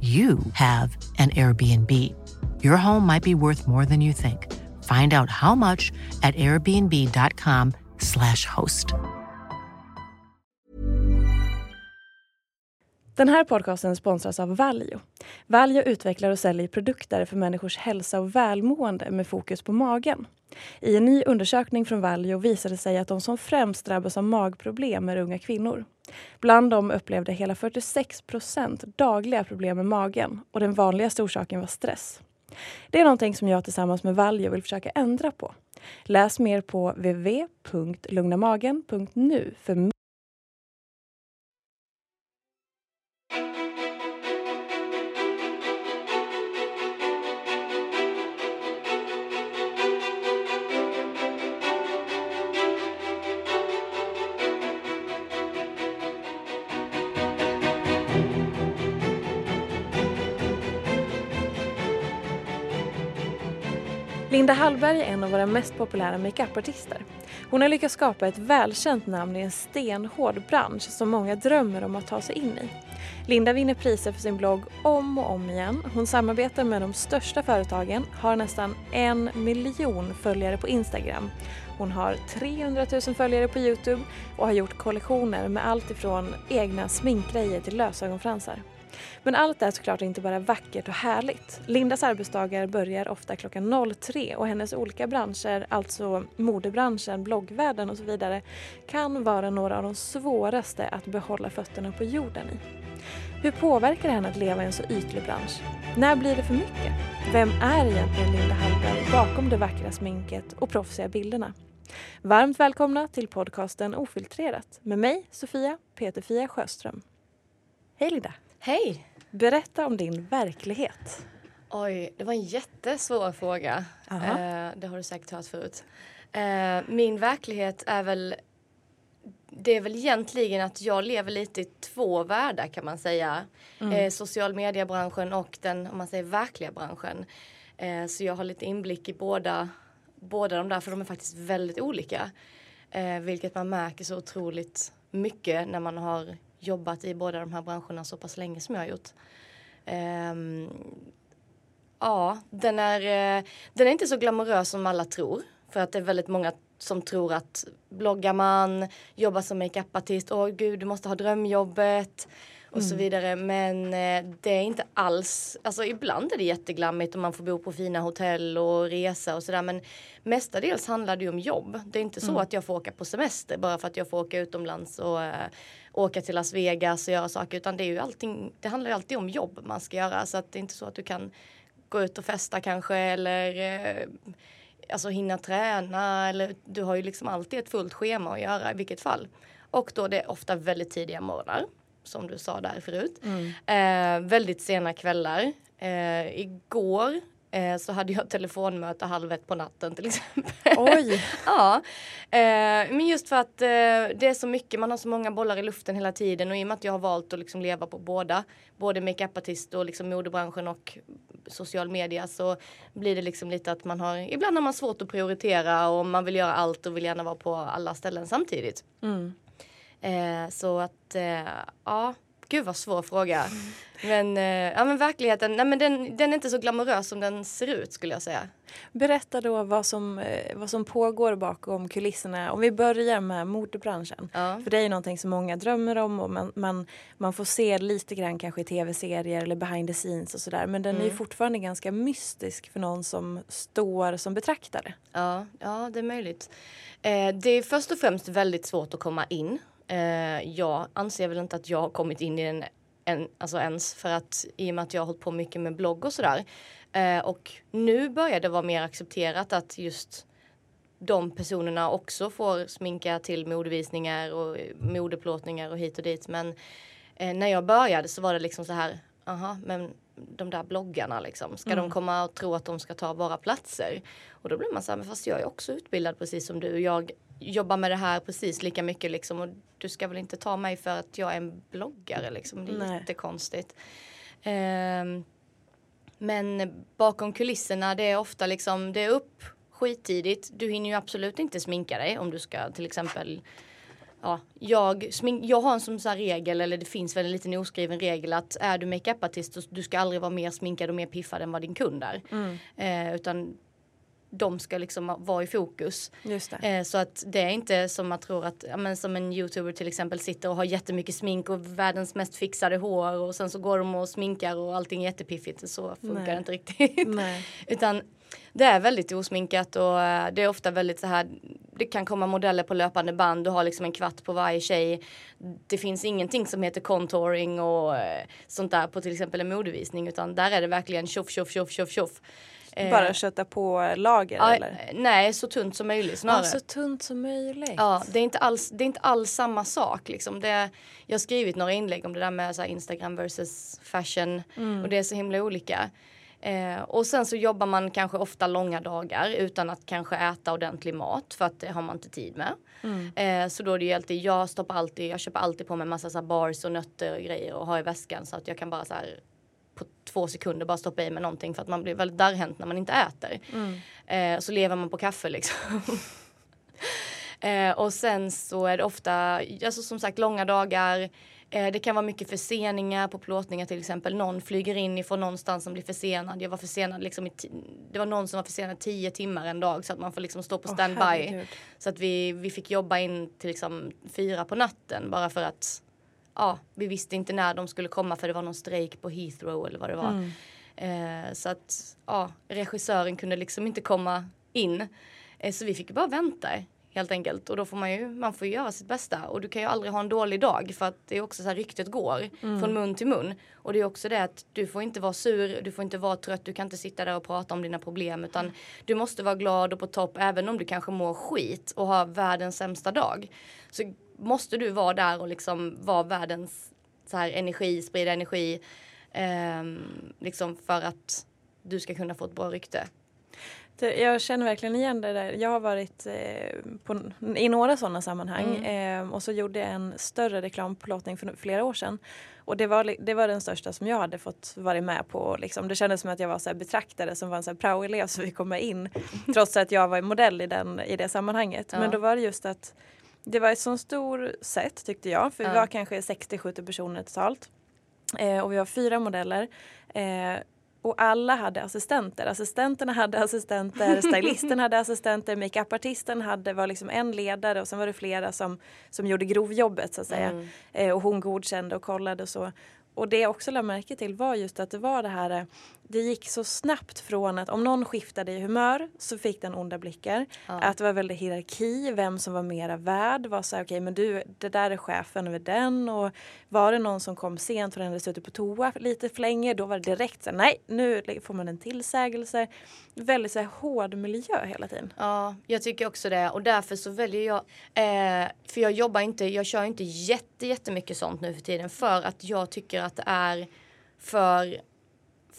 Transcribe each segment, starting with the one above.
you have an Airbnb. Your home might be worth more than you think. Find out how much at airbnb.com/slash host. Den här podcasten sponsras av Valio. Valio utvecklar och säljer produkter för människors hälsa och välmående med fokus på magen. I en ny undersökning från Valio visade sig att de som främst drabbas av magproblem är unga kvinnor. Bland dem upplevde hela 46 procent dagliga problem med magen och den vanligaste orsaken var stress. Det är någonting som jag tillsammans med Valjo vill försöka ändra på. Läs mer på www.lugnamagen.nu för Linda Hallberg är en av våra mest populära makeupartister. Hon har lyckats skapa ett välkänt namn i en stenhård bransch som många drömmer om att ta sig in i. Linda vinner priser för sin blogg om och om igen. Hon samarbetar med de största företagen, har nästan en miljon följare på Instagram. Hon har 300 000 följare på Youtube och har gjort kollektioner med allt ifrån egna sminkgrejer till lösögonfransar. Men allt är såklart inte bara vackert och härligt. Lindas arbetsdagar börjar ofta klockan 03 och hennes olika branscher, alltså modebranschen, bloggvärlden och så vidare, kan vara några av de svåraste att behålla fötterna på jorden i. Hur påverkar det henne att leva i en så ytlig bransch? När blir det för mycket? Vem är egentligen Linda Hallberg bakom det vackra sminket och proffsiga bilderna? Varmt välkomna till podcasten Ofiltrerat med mig, Sofia Peterfia Sjöström. Hej Linda! Hej! Berätta om din verklighet. Oj, det var en jättesvår fråga. Eh, det har du säkert hört förut. Eh, min verklighet är väl... Det är väl egentligen att jag lever lite i två världar kan man säga. Mm. Eh, social media-branschen och den, om man säger, verkliga branschen. Eh, så jag har lite inblick i båda, båda de där, för de är faktiskt väldigt olika. Eh, vilket man märker så otroligt mycket när man har jobbat i båda de här branscherna så pass länge som jag har gjort. Um, ja, den är, uh, den är inte så glamorös som alla tror. För att det är väldigt många som tror att bloggar man, jobbar som makeupartist, åh gud du måste ha drömjobbet och mm. så vidare. Men eh, det är inte alls, alltså ibland är det jätteglammigt och man får bo på fina hotell och resa och sådär men mestadels handlar det ju om jobb. Det är inte så mm. att jag får åka på semester bara för att jag får åka utomlands och eh, åka till Las Vegas och göra saker utan det är ju allting, det handlar ju alltid om jobb man ska göra så att det är inte så att du kan gå ut och festa kanske eller eh, alltså hinna träna eller du har ju liksom alltid ett fullt schema att göra i vilket fall. Och då det är ofta väldigt tidiga morgnar som du sa där förut. Mm. Eh, väldigt sena kvällar. Eh, igår eh, så hade jag telefonmöte halv ett på natten till exempel. Oj! ja. Eh, men just för att eh, det är så mycket, man har så många bollar i luften hela tiden och i och med att jag har valt att liksom leva på båda, både makeupartist och liksom modebranschen och social media så blir det liksom lite att man har, ibland har man svårt att prioritera och man vill göra allt och vill gärna vara på alla ställen samtidigt. Mm. Eh, så att eh, ja, Gud vad svår fråga. Men, eh, ja, men verkligheten, nej, men den, den är inte så glamorös som den ser ut skulle jag säga. Berätta då vad som, eh, vad som pågår bakom kulisserna. Om vi börjar med modebranschen. Ja. För det är ju någonting som många drömmer om och man, man, man får se lite grann kanske i tv-serier eller behind the scenes och sådär. Men den är ju fortfarande ganska mystisk för någon som står som betraktare. Ja, ja det är möjligt. Eh, det är först och främst väldigt svårt att komma in. Eh, jag anser väl inte att jag har kommit in i den en, alltså ens för att i och med att jag har hållit på mycket med blogg och sådär. Eh, och nu börjar det vara mer accepterat att just de personerna också får sminka till modevisningar och modeplåtningar och hit och dit. Men eh, när jag började så var det liksom så här, aha, men de där bloggarna liksom, ska de komma och tro att de ska ta våra platser? Och då blir man så här, men fast jag är också utbildad precis som du. Jag jobbar med det här precis lika mycket liksom och du ska väl inte ta mig för att jag är en bloggare liksom. Det är Nej. jättekonstigt. Ehm, men bakom kulisserna det är ofta liksom, det är upp skittidigt. Du hinner ju absolut inte sminka dig om du ska till exempel Ja, jag, smink, jag har en sån så här regel, eller det finns väl en liten oskriven regel att är du makeupartist så du ska aldrig vara mer sminkad och mer piffad än vad din kund är. Eh, utan de ska liksom vara i fokus. Eh, så att det är inte som man tror att, ja, men som en youtuber till exempel sitter och har jättemycket smink och världens mest fixade hår och sen så går de och sminkar och allting är jättepiffigt. Så funkar Nej. det inte riktigt. Utan det är väldigt osminkat och eh, det är ofta väldigt så här. Det kan komma modeller på löpande band. Du har liksom en kvart på varje tjej. Det finns ingenting som heter contouring och eh, sånt där på till exempel en modevisning utan där är det verkligen tjoff tjoff tjoff tjoff tjoff. Eh, Bara kötta på lager ja, eller? Nej, så tunt som möjligt snarare. Ja, så tunt som möjligt. Ja, det är inte alls, det är inte alls samma sak liksom. Det, jag har skrivit några inlägg om det där med så här Instagram versus fashion och det är så himla olika. Eh, och sen så jobbar man kanske ofta långa dagar utan att kanske äta ordentlig mat för att det har man inte tid med. Eh, så då är det ju alltid, jag stoppar alltid, jag köper alltid på mig massa så bars och nötter och grejer och har i väskan så att jag kan bara så här på två sekunder bara stoppa i mig någonting för att man blir väldigt darrhänt när man inte äter. Eh, så lever man på kaffe liksom. Eh, och sen så är det ofta, alltså som sagt långa dagar. Eh, det kan vara mycket förseningar på plåtningar till exempel. Någon flyger in ifrån någonstans som blir försenad. Jag var försenad liksom det var någon som var försenad tio timmar en dag så att man får liksom stå på standby. herregud. så att vi, vi fick jobba in till liksom fyra på natten bara för att ja, vi visste inte när de skulle komma för det var någon strejk på Heathrow eller vad det var. Eh, så att ja, regissören kunde liksom inte komma in. Eh, så vi fick bara vänta helt enkelt. Och då får man ju, man får göra sitt bästa. Och du kan ju aldrig ha en dålig dag för att det är också så här ryktet går från mun till mun. Och det är också det att du får inte vara sur, du får inte vara trött, du kan inte sitta där och prata om dina problem utan du måste vara glad och på topp även om du kanske mår skit och har världens sämsta dag. Så måste du vara där och liksom vara världens så här energi, sprida energi. ehm, liksom för att du ska kunna få ett bra rykte. Det- Jag känner verkligen igen det där. Jag har varit eh, på, i några sådana sammanhang Mm. eh, och så gjorde jag en större reklamplåtning för flera år sedan. Och det var, det var den största som jag hade fått vara med på. Liksom. Det kändes som att jag var så betraktare som var en praoelev som fick komma in. trots att jag var modell i, den, i det sammanhanget. Ja. Men då var det just att det var ett så stor set tyckte jag. För vi Ja. var kanske 60-70 personer totalt. Eh, och vi var fyra modeller. Eh, och alla hade assistenter. Assistenterna hade assistenter, stylisten hade assistenter, makeupartisten hade, var liksom en ledare och sen var det flera som, som gjorde grovjobbet så att säga. Mm. Eh, och hon godkände och kollade och så. Och det jag också lade märke till var just att det var det här, eh, det gick så snabbt från att om någon skiftade i humör så fick den onda blickar. Att det var väldigt hierarki, vem som var mera värd var så här, okej men du, det där är chefen över den och var det någon som kom sent för den hade suttit på toa lite för länge då var det direkt så här, nej nu får man en tillsägelse. Väldigt så här hård miljö hela tiden. Ja, jag tycker också det och därför så väljer jag, eh, för jag jobbar inte, jag kör inte jätte, jättemycket sånt nu för tiden för att jag tycker att det är för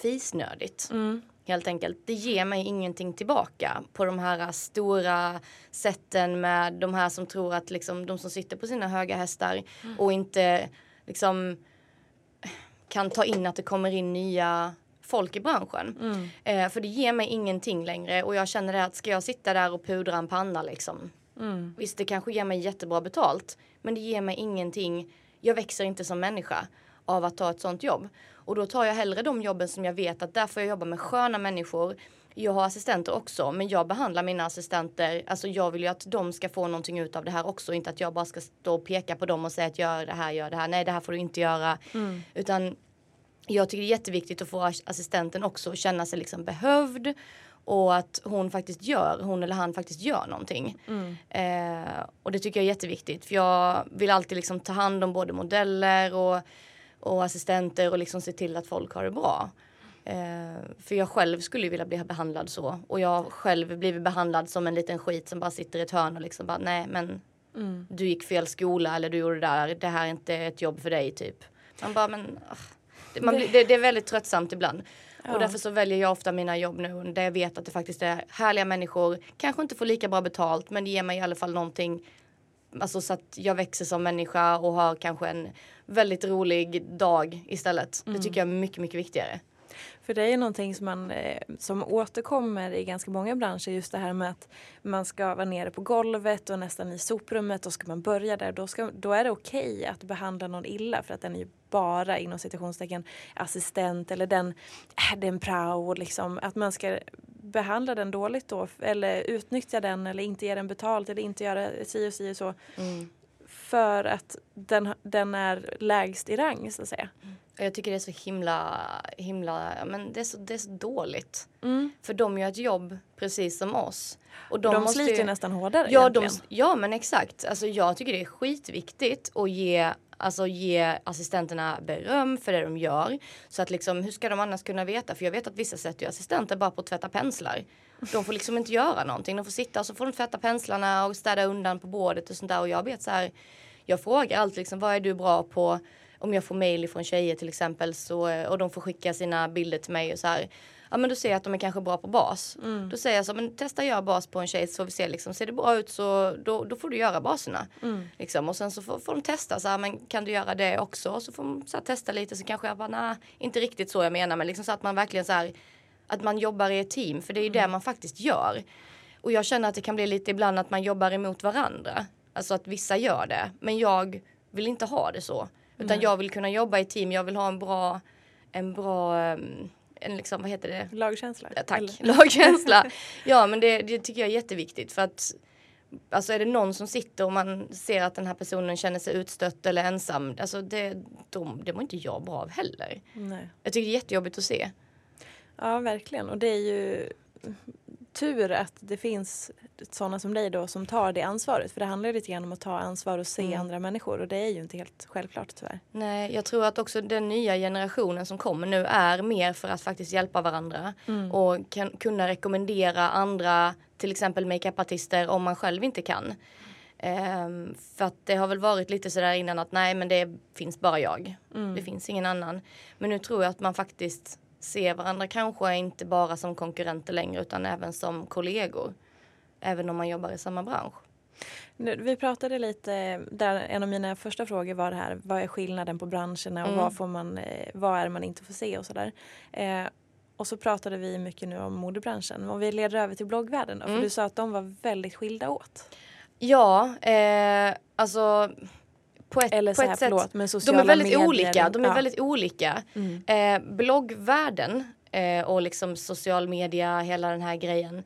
fisnödigt. Helt enkelt. Det ger mig ingenting tillbaka på de här stora sätten med de här som tror att liksom de som sitter på sina höga hästar och inte liksom kan ta in att det kommer in nya folk i branschen. Eh, för det ger mig ingenting längre och jag känner det att ska jag sitta där och pudra en panna liksom. Visst det kanske ger mig jättebra betalt men det ger mig ingenting. Jag växer inte som människa. av att ta ett sånt jobb. Och då tar jag hellre de jobben som jag vet att där får jag jobba med sköna människor. Jag har assistenter också, men jag behandlar mina assistenter, alltså jag vill ju att de ska få någonting ut av det här också, inte att jag bara ska stå och peka på dem och säga att gör det här, gör det här, nej det här får du inte göra. Mm. Utan jag tycker det är jätteviktigt att få assistenten också att känna sig liksom behövd och att hon faktiskt gör, hon eller han faktiskt gör någonting. Mm. Eh, och det tycker jag är jätteviktigt för jag vill alltid liksom ta hand om både modeller och, och assistenter och liksom se till att folk har det bra. Eh, för jag själv skulle vilja bli behandlad så och jag själv blivit behandlad som en liten skit som bara sitter i ett hörn och liksom bara nej men mm. du gick fel skola eller du gjorde det där, det här är inte ett jobb för dig typ. Man bara men det, man blir, det, det är väldigt tröttsamt ibland. Ja. Och därför så väljer jag ofta mina jobb nu där jag vet att det faktiskt är härliga människor. Kanske inte får lika bra betalt men det ger mig i alla fall någonting. Alltså så att jag växer som människa och har kanske en väldigt rolig dag istället. Mm. Det tycker jag är mycket, mycket viktigare. För det är ju någonting som, man, eh, som återkommer i ganska många branscher. Just det här med att man ska vara nere på golvet och nästan i soprummet. Och ska man börja där då, ska, då är det okej okay att behandla någon illa. För att den är ju bara inom citationstecken assistent eller den, äh, den prao. Liksom, att man ska behandla den dåligt då. Eller utnyttja den eller inte ge den betalt eller inte göra si och si och så. Mm. För att den, den är lägst i rang så att säga. Mm. Jag tycker det är så himla, himla, men det är så, det är så dåligt. Mm. För de gör ett jobb precis som oss. Och de, de sliter ju nästan hårdare ja, de, ja men exakt. Alltså jag tycker det är skitviktigt att ge, alltså, ge assistenterna beröm för det de gör. Så att liksom, hur ska de annars kunna veta? För jag vet att vissa sätter ju assistenter bara på att tvätta penslar. De får liksom inte göra någonting. De får sitta och så får de tvätta penslarna och städa undan på bordet och sånt där. Och jag vet så här, jag frågar alltid liksom, vad är du bra på? Om jag får mail från tjejer till exempel så, eh, och de får skicka sina bilder till mig och så här. Ja men då ser jag att de är kanske bra på bas. Mm. Då säger jag så, men testa göra bas på en tjej så får vi se liksom. Ser det bra ut så då, då får du göra baserna. Mm. Liksom. Och sen så får, får de testa så här, men kan du göra det också? Och så får de så här, testa lite så kanske jag bara, nej inte riktigt så jag menar men liksom så att man verkligen så här, att man jobbar i ett team för det är ju mm. det man faktiskt gör. Och jag känner att det kan bli lite ibland att man jobbar emot varandra. Alltså att vissa gör det. Men jag vill inte ha det så. Utan Nej. jag vill kunna jobba i team, jag vill ha en bra, en bra en liksom, vad heter det? Lagkänsla. Ja, tack, Eller? lagkänsla. ja men det, det tycker jag är jätteviktigt för att Alltså är det någon som sitter och man ser att den här personen känner sig utstött eller ensam. Alltså det, de, det mår inte jag bra av heller. Nej. Jag tycker det är jättejobbigt att se. Ja verkligen och det är ju tur att det finns sådana som dig då som tar det ansvaret. För det handlar ju lite grann om att ta ansvar och se mm. andra människor och det är ju inte helt självklart tyvärr. Nej, jag tror att också den nya generationen som kommer nu är mer för att faktiskt hjälpa varandra mm. och kan, kunna rekommendera andra, till exempel makeupartister om man själv inte kan. Um, för att det har väl varit lite sådär innan att nej men det finns bara jag. Mm. Det finns ingen annan. Men nu tror jag att man faktiskt ser varandra kanske inte bara som konkurrenter längre utan även som kollegor. Även om man jobbar i samma bransch. Vi pratade lite, där en av mina första frågor var det här, vad är skillnaden på branscherna och mm. vad, får man, eh, vad är det man inte får se och sådär. Eh, och så pratade vi mycket nu om modebranschen och vi leder över till bloggvärlden då, mm. för du sa att de var väldigt skilda åt. Ja, eh, alltså på ett, Eller på ett sätt. Förlåt, men sociala de är väldigt medier, olika. De är ja. väldigt olika. Mm. Eh, bloggvärlden eh, och liksom social media, hela den här grejen.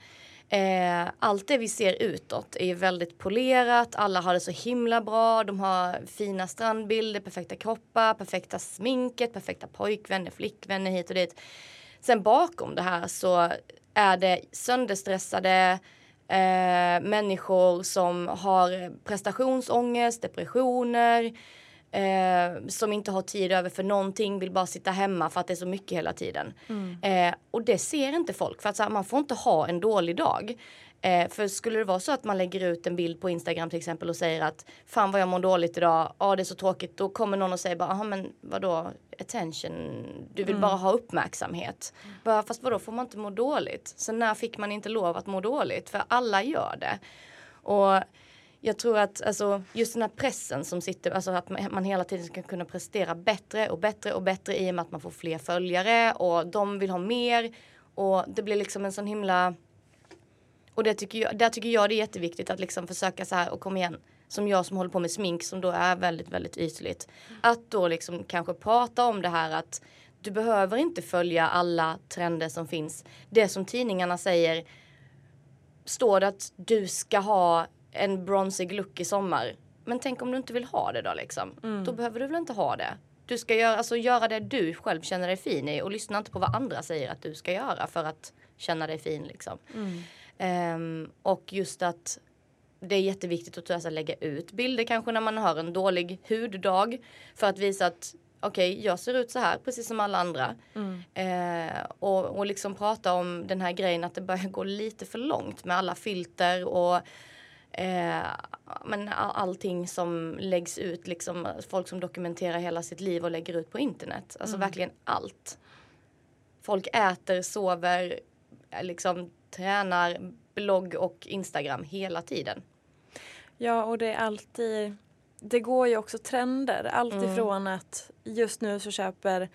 Eh, allt det vi ser utåt är väldigt polerat, alla har det så himla bra, de har fina strandbilder, perfekta kroppar, perfekta sminket, perfekta pojkvänner, flickvänner hit och dit. Sen bakom det här så är det sönderstressade eh, människor som har prestationsångest, depressioner, eh, som inte har tid över för någonting, vill bara sitta hemma för att det är så mycket hela tiden. Mm. Eh, och det ser inte folk för att här, man får inte ha en dålig dag. Eh, för skulle det vara så att man lägger ut en bild på Instagram till exempel och säger att fan vad jag mår dåligt idag, ja det är så tråkigt, då kommer någon och säger bara, jaha men vadå, attention, du vill mm. bara ha uppmärksamhet. Mm. Bara, fast vadå, får man inte må dåligt? Så när fick man inte lov att må dåligt? För alla gör det. Och jag tror att alltså, just den här pressen som sitter, alltså att man hela tiden ska kunna prestera bättre och bättre och bättre i och med att man får fler följare och de vill ha mer och det blir liksom en sån himla och det tycker jag, där tycker jag det är jätteviktigt att liksom försöka så här och kom igen som jag som håller på med smink som då är väldigt, väldigt ytligt. Att då liksom kanske prata om det här att du behöver inte följa alla trender som finns. Det som tidningarna säger står det att du ska ha en bronsig look i sommar. Men tänk om du inte vill ha det då liksom. Mm. Då behöver du väl inte ha det. Du ska göra, alltså, göra det du själv känner dig fin i och lyssna inte på vad andra säger att du ska göra för att känna dig fin liksom. Mm. Um, och just att det är jätteviktigt att alltså, lägga ut bilder kanske när man har en dålig huddag för att visa att okej, okay, jag ser ut så här precis som alla andra. Mm. Eh, och, och liksom prata om den här grejen att det börjar gå lite för långt med alla filter och eh, men allting som läggs ut, liksom folk som dokumenterar hela sitt liv och lägger ut på internet. Alltså mm. verkligen allt. Folk äter, sover, liksom tränar, blogg och Instagram hela tiden. Ja, och det är alltid det går ju också trender. Allt mm. ifrån att just nu så köper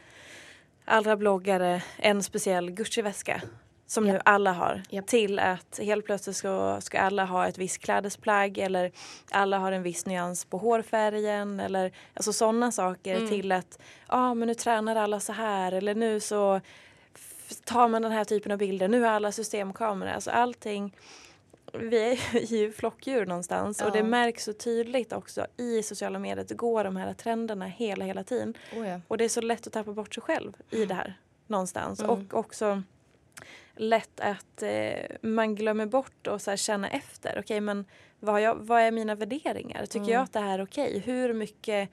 alla bloggare en speciell Gucci-väska som yep. nu alla har. Yep. Till att helt plötsligt ska, ska alla ha ett visst klädesplagg eller alla har en viss nyans på hårfärgen eller alltså sådana saker mm. till att ja ah, men nu tränar alla så här eller nu så tar man den här typen av bilder. Nu har alla systemkameror. Alltså allting vi är ju flockdjur någonstans ja. och det märks så tydligt också i sociala medier. Det går de här trenderna hela, hela tiden. Oh ja. Och det är så lätt att tappa bort sig själv i det här någonstans. Mm. Och också lätt att eh, man glömmer bort och så här, känna efter. Okej, okay, men vad, jag, vad, är mina värderingar? Tycker mm. jag att det här är okej? Okay? Hur mycket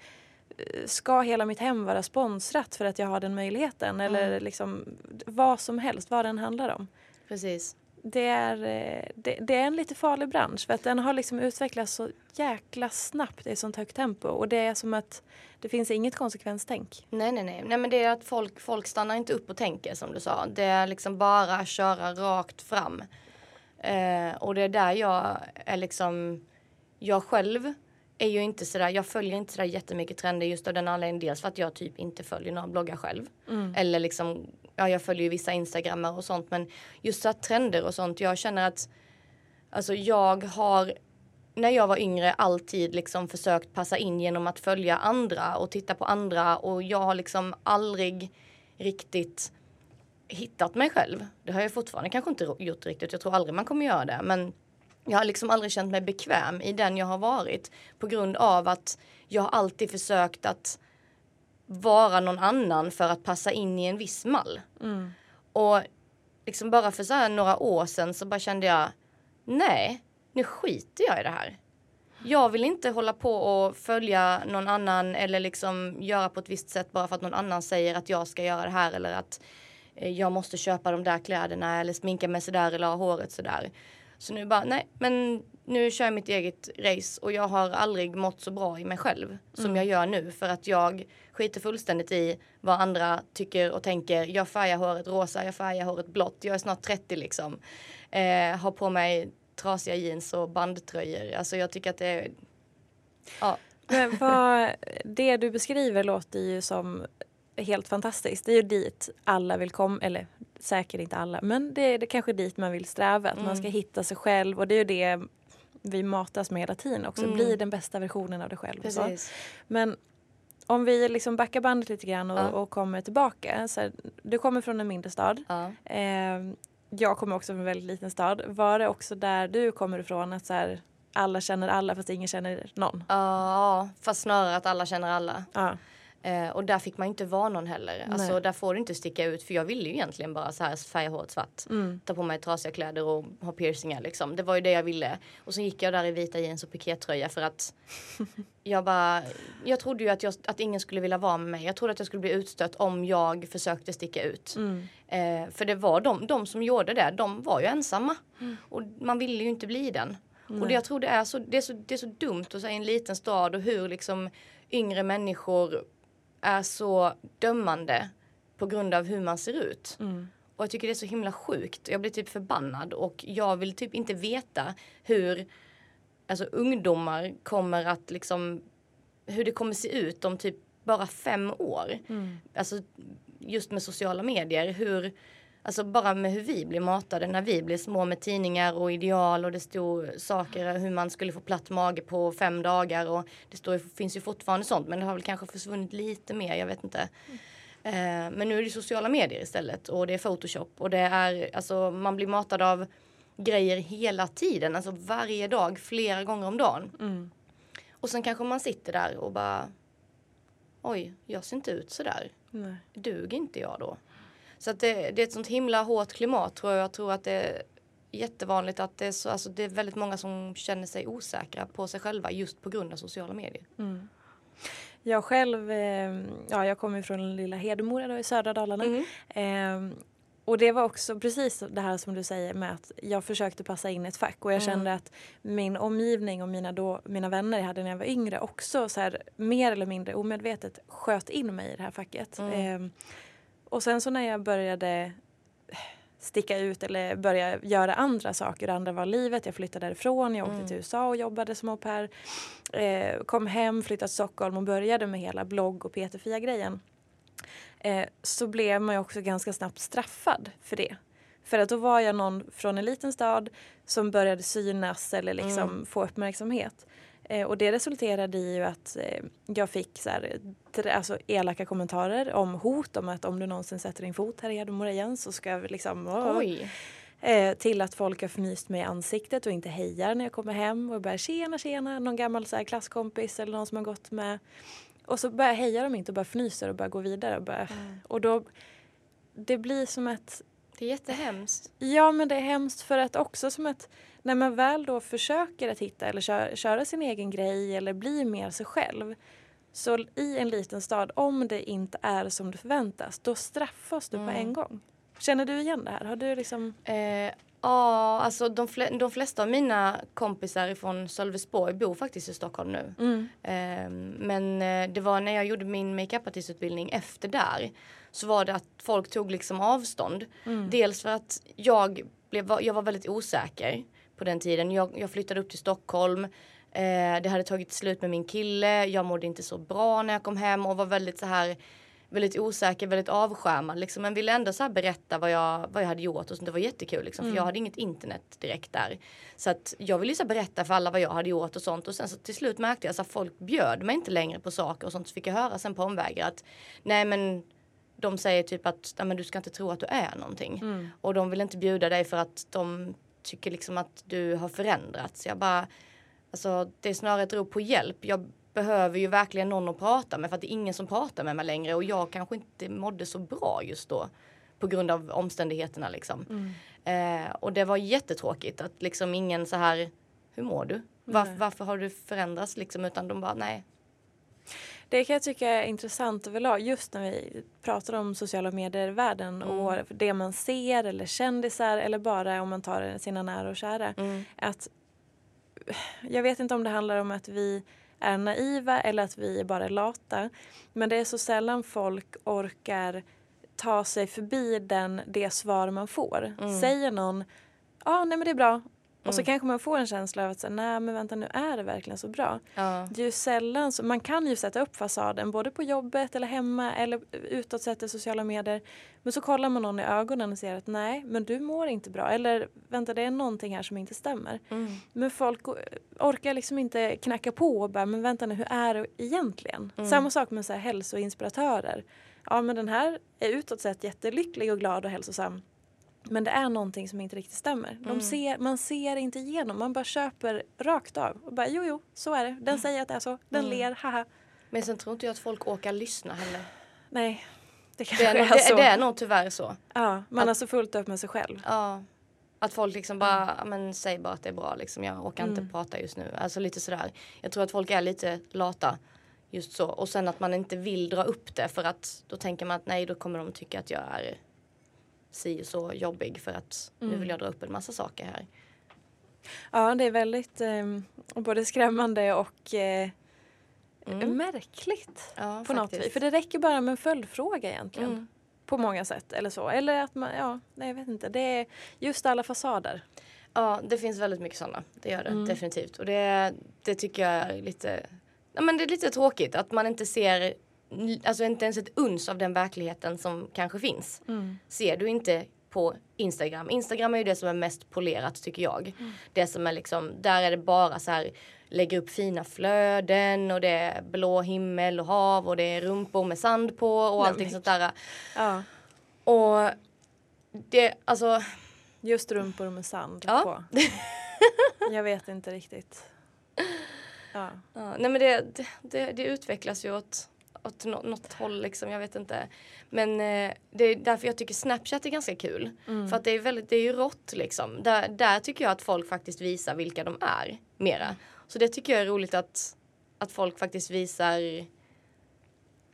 ska hela mitt hem vara sponsrat för att jag har den möjligheten? Mm. Eller liksom vad som helst, vad den handlar om. Precis det är, eh, det, det, är en lite farlig bransch för att den har liksom utvecklats så jäkla snabbt i sånt högt tempo och det är som att det finns inget konsekvenstänk. Nej, nej, nej. Nej, men det är att folk, folk stannar inte upp och tänker som du sa. Det är liksom bara köra rakt fram. Eh, och det är där jag är liksom, jag själv är ju inte sådär, jag följer inte sådär jättemycket trender just av den anledningen. Dels för att jag typ inte följer några bloggar själv. Mm. Eller liksom ja, jag följer ju vissa instagrammar och sånt men just så trender och sånt. Jag känner att alltså jag har när jag var yngre alltid liksom försökt passa in genom att följa andra och titta på andra och jag har liksom aldrig riktigt hittat mig själv. Det har jag fortfarande kanske inte gjort riktigt. Jag tror aldrig man kommer göra det. Men jag har liksom aldrig känt mig bekväm i den jag har varit på grund av att jag har alltid försökt att vara någon annan för att passa in i en viss mall. Mm. Och liksom bara för så några år sedan så bara kände jag nej, nu skiter jag i det här. Jag vill inte hålla på och följa någon annan eller liksom göra på ett visst sätt bara för att någon annan säger att jag ska göra det här eller att eh, jag måste köpa de där kläderna eller sminka mig sådär eller ha håret sådär. Så nu bara, nej, men nu kör jag mitt eget race och jag har aldrig mått så bra i mig själv som mm. jag gör nu för att jag skiter fullständigt i vad andra tycker och tänker. Jag färgar håret rosa, jag färgar håret blått. Jag är snart 30 liksom. Eh, har på mig trasiga jeans och bandtröjor. Alltså jag tycker att det är... Ja. Men vad, det du beskriver låter ju som helt fantastiskt. Det är ju dit alla vill komma, eller säkert inte alla, men det är det kanske dit man vill sträva. Att mm. man ska mm. hitta sig själv och det är ju det vi matas med hela tiden också. Mm. Bli den bästa versionen av dig själv. Precis. Men om vi liksom backar bandet lite grann och, ja. och kommer tillbaka. Så här, du kommer från en mindre stad. Ja. Eh, jag kommer också från en väldigt liten stad. Var det också där du kommer ifrån att så här, alla känner alla fast ingen känner någon? Ja, fast snarare att alla känner alla. Ja. Eh, och där fick man inte vara någon heller. Alltså där får du inte sticka ut för jag ville ju egentligen bara så här färga håret svart. Mm. Ta på mig trasiga kläder och ha piercingar liksom. Det var ju det jag ville. Och så gick jag där i vita jeans och pikétröja för att jag bara, jag trodde ju att, jag, att ingen skulle vilja vara med mig. Jag trodde att jag skulle bli utstött om jag försökte sticka ut. Mm. Eh, för det var de, de som gjorde det, de var ju ensamma. Mm. Och man ville ju inte bli den. Nej. Och det jag tror det är så, det är så, det är så dumt att säga i en liten stad och hur liksom yngre människor är så dömande på grund av hur man ser ut. Mm. Och jag tycker det är så himla sjukt. Jag blir typ förbannad och jag vill typ inte veta hur alltså, ungdomar kommer att liksom hur det kommer se ut om typ bara fem år. Mm. Alltså just med sociala medier. Hur Alltså bara med hur vi blir matade när vi blir små med tidningar och ideal och det stod saker hur man skulle få platt mage på fem dagar och det står, finns ju fortfarande sånt men det har väl kanske försvunnit lite mer, jag vet inte. Mm. Eh, men nu är det sociala medier istället och det är photoshop och det är alltså man blir matad av grejer hela tiden, alltså varje dag, flera gånger om dagen. Mm. Och sen kanske man sitter där och bara oj, jag ser inte ut sådär. Nej. Duger inte jag då? Så att det, det, är ett sånt himla hårt klimat tror jag. Jag tror att det är jättevanligt att det är, så, alltså det är väldigt många som känner sig osäkra på sig själva just på grund av sociala medier. Mm. Jag själv, eh, ja jag kommer från lilla Hedemora i södra Dalarna. Mm. Eh, och det var också precis det här som du säger med att jag försökte passa in ett fack och jag mm. kände att min omgivning och mina, då, mina vänner jag hade när jag var yngre också så här, mer eller mindre omedvetet sköt in mig i det här facket. Mm. Eh, och sen så när jag började sticka ut eller börja göra andra saker. Andra var livet. Jag flyttade därifrån. Jag åkte mm. till USA och jobbade som au pair. Eh, kom hem, flyttade till Stockholm och började med hela blogg och PT-Fia-grejen. Eh, så blev man ju också ganska snabbt straffad för det. För att då var jag någon från en liten stad som började synas eller liksom mm. få uppmärksamhet. Eh, och det resulterade i att eh, jag fick så här, alltså elaka kommentarer om hot om att om du någonsin sätter din fot här i Hedemora igen så ska vi liksom... Oj. Eh, till att folk har fnyst mig i ansiktet och inte hejar när jag kommer hem och bara tjena tjena, någon gammal så här, klasskompis eller någon som har gått med. Och så börjar hejar de inte och bara fnyser och bara går vidare. Och, bara, mm. och då, det blir som ett... Det är jättehemskt. Ja men det är hemskt för att också som ett när man väl då försöker att hitta eller köra, köra sin egen grej eller bli mer sig själv så i en liten stad, om det inte är som det förväntas, då straffas du mm. på en gång. Känner du igen det här? Har du liksom... Eh, ja, alltså de, fl de, flesta av mina kompisar från Sölvesborg bor faktiskt i Stockholm nu. Mm. Eh, men det var när jag gjorde min makeupartistutbildning efter där så var det att folk tog liksom avstånd. Mm. Dels för att jag, blev, jag var väldigt osäker på den tiden. Jag, jag flyttade upp till Stockholm. Eh, det hade tagit slut med min kille. Jag mådde inte så bra när jag kom hem och var väldigt så här väldigt osäker, väldigt avskärmad liksom. Men ville ändå så berätta vad jag, vad jag hade gjort och sånt. Det var jättekul liksom. Mm. För jag hade inget internet direkt där. Så att jag ville så berätta för alla vad jag hade gjort och sånt. Och sen så till slut märkte jag att folk bjöd mig inte längre på saker och sånt. Så fick jag höra sen på omvägar att nej men de säger typ att men du ska inte tro att du är någonting. Mm. Och de vill inte bjuda dig för att de tycker liksom att du har förändrats. Jag bara, alltså det är snarare ett rop på hjälp. Jag behöver ju verkligen någon att prata med för att det är ingen som pratar med mig längre och jag kanske inte mådde så bra just då på grund av omständigheterna liksom. Mm. Eh, och det var jättetråkigt att liksom ingen så här, hur mår du? Var, varför har du förändrats liksom? Utan de bara, nej, det kan jag tycka är intressant överlag just när vi pratar om sociala medier-världen mm. och det man ser eller kändisar eller bara om man tar sina nära och kära. Mm. Att, jag vet inte om det handlar om att vi är naiva eller att vi bara är lata. Men det är så sällan folk orkar ta sig förbi den, det svar man får. Mm. Säger någon ja, ah, nej men det är bra och så mm. kanske man får en känsla av att säga, nej men vänta nu är det verkligen så bra. Ja. Det är ju sällan så, man kan ju sätta upp fasaden både på jobbet eller hemma eller utåt sett i sociala medier. Men så kollar man någon i ögonen och ser att nej men du mår inte bra eller vänta det är någonting här som inte stämmer. Mm. Men folk orkar liksom inte knacka på och bara men vänta nu hur är det egentligen? Mm. Samma sak med så här hälsoinspiratörer. Ja men den här är utåt sett jättelycklig och glad och hälsosam men det är någonting som inte riktigt stämmer. De mm. ser, man ser inte igenom, man bara köper rakt av. Och bara, jo, jo, så är det. Den säger att det är så. Den mm. ler, haha. Men sen tror inte jag att folk åker lyssna heller. Nej, det kanske det är, är så. Det, det är nog tyvärr så. Ja, man att, har så fullt upp med sig själv. Ja. Att folk liksom bara, mm. men säg bara att det är bra liksom. Jag orkar inte mm. prata just nu. Alltså lite sådär. Jag tror att folk är lite lata. Just så. Och sen att man inte vill dra upp det för att då tänker man att nej, då kommer de tycka att jag är si så jobbig för att mm. nu vill jag dra upp en massa saker här. Ja, det är väldigt eh, både skrämmande och eh, mm. märkligt ja, på faktiskt. något vis. För det räcker bara med en följdfråga egentligen. Mm. På många sätt eller så. Eller att man, ja, nej jag vet inte. Det är just alla fasader. Ja, det finns väldigt mycket sådana. Det gör det mm. definitivt. Och det, det tycker jag är lite, ja, men det är lite tråkigt att man inte ser alltså inte ens ett uns av den verkligheten som kanske finns. Mm. Ser du inte på Instagram. Instagram är ju det som är mest polerat tycker jag. Mm. Det som är liksom, där är det bara så här lägger upp fina flöden och det är blå himmel och hav och det är rumpor med sand på och allting sånt där. Ja. Och det, alltså. Just rumpor med sand ja. på. jag vet inte riktigt. Ja. ja nej men det, det, det, utvecklas ju åt, åt något håll liksom, jag vet inte. Men eh, det är därför jag tycker Snapchat är ganska kul. Mm. För att det är väldigt, det är ju rått liksom. Där, där tycker jag att folk faktiskt visar vilka de är mera. Så det tycker jag är roligt att, att folk faktiskt visar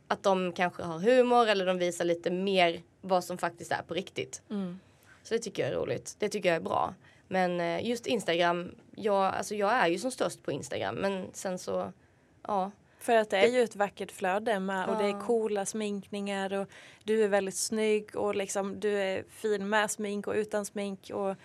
att de kanske har humor eller de visar lite mer vad som faktiskt är på riktigt. Mm. Så det tycker jag är roligt. Det tycker jag är bra. Men eh, just Instagram, jag, alltså jag är ju som störst på Instagram men sen så, ja. För att det är ju ett vackert flöde med, och det är coola sminkningar och du är väldigt snygg och liksom du är fin med smink och utan smink och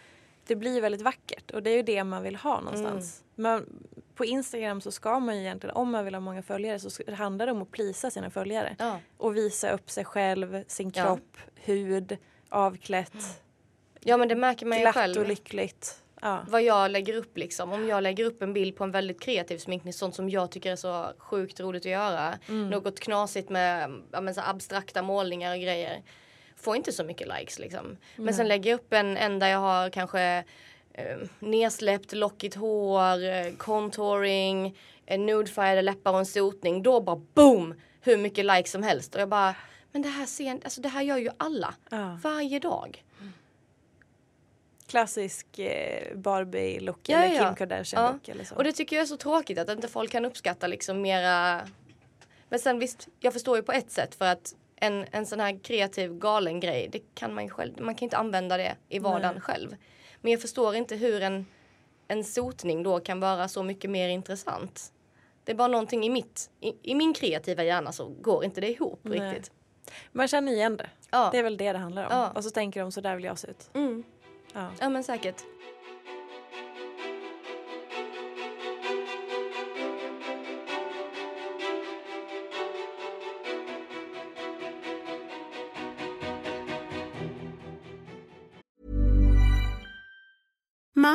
det blir väldigt vackert och det är ju det man vill ha någonstans. Mm. Men på Instagram så ska man ju egentligen, om man vill ha många följare så handlar det om att plisa sina följare. Ja. Och visa upp sig själv, sin kropp, ja. hud, avklätt. Ja men det märker man ju glatt själv. och lyckligt. Ja. Vad jag lägger upp liksom. Om jag lägger upp en bild på en väldigt kreativ sminkning, sånt som jag tycker är så sjukt roligt att göra. Mm. Något knasigt med men så abstrakta målningar och grejer. Får inte så mycket likes liksom. Mm. Men sen lägger jag upp en, en där jag har kanske eh, nedsläppt lockigt hår, eh, contouring, en nudefärgade läppar och en sotning. Då bara boom! Hur mycket likes som helst. Och jag bara, men det här, ser, alltså det här gör ju alla. Ja. Varje dag. Klassisk eh, Barbie-look ja, eller Kim Kardashian-look ja. eller så. Och det tycker jag är så tråkigt att inte folk kan uppskatta liksom mera. Men sen visst, jag förstår ju på ett sätt för att en, en sån här kreativ galen grej, det kan man ju själv, man kan inte använda det i vardagen Nej. själv. Men jag förstår inte hur en, en sotning då kan vara så mycket mer intressant. Det är bara någonting i mitt, i, i min kreativa hjärna så går inte det ihop Nej. riktigt. Man känner igen det. Ja. Det är väl det det handlar om. Ja. Och så tänker de så där vill jag se ut. Mm. Ja. ja men säkert.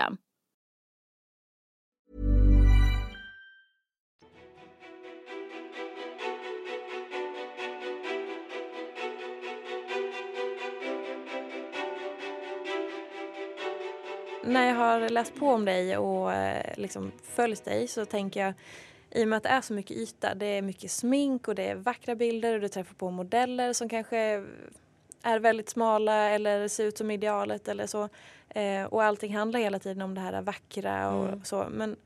system. När jag har läst på om dig och eh, liksom följt dig så tänker jag i och med att det är så mycket yta, det är mycket smink och det är vackra bilder och du träffar på modeller som kanske är väldigt smala eller ser ut som idealet eller så. Eh, och allting handlar hela tiden om det här vackra och Mm. så. Men,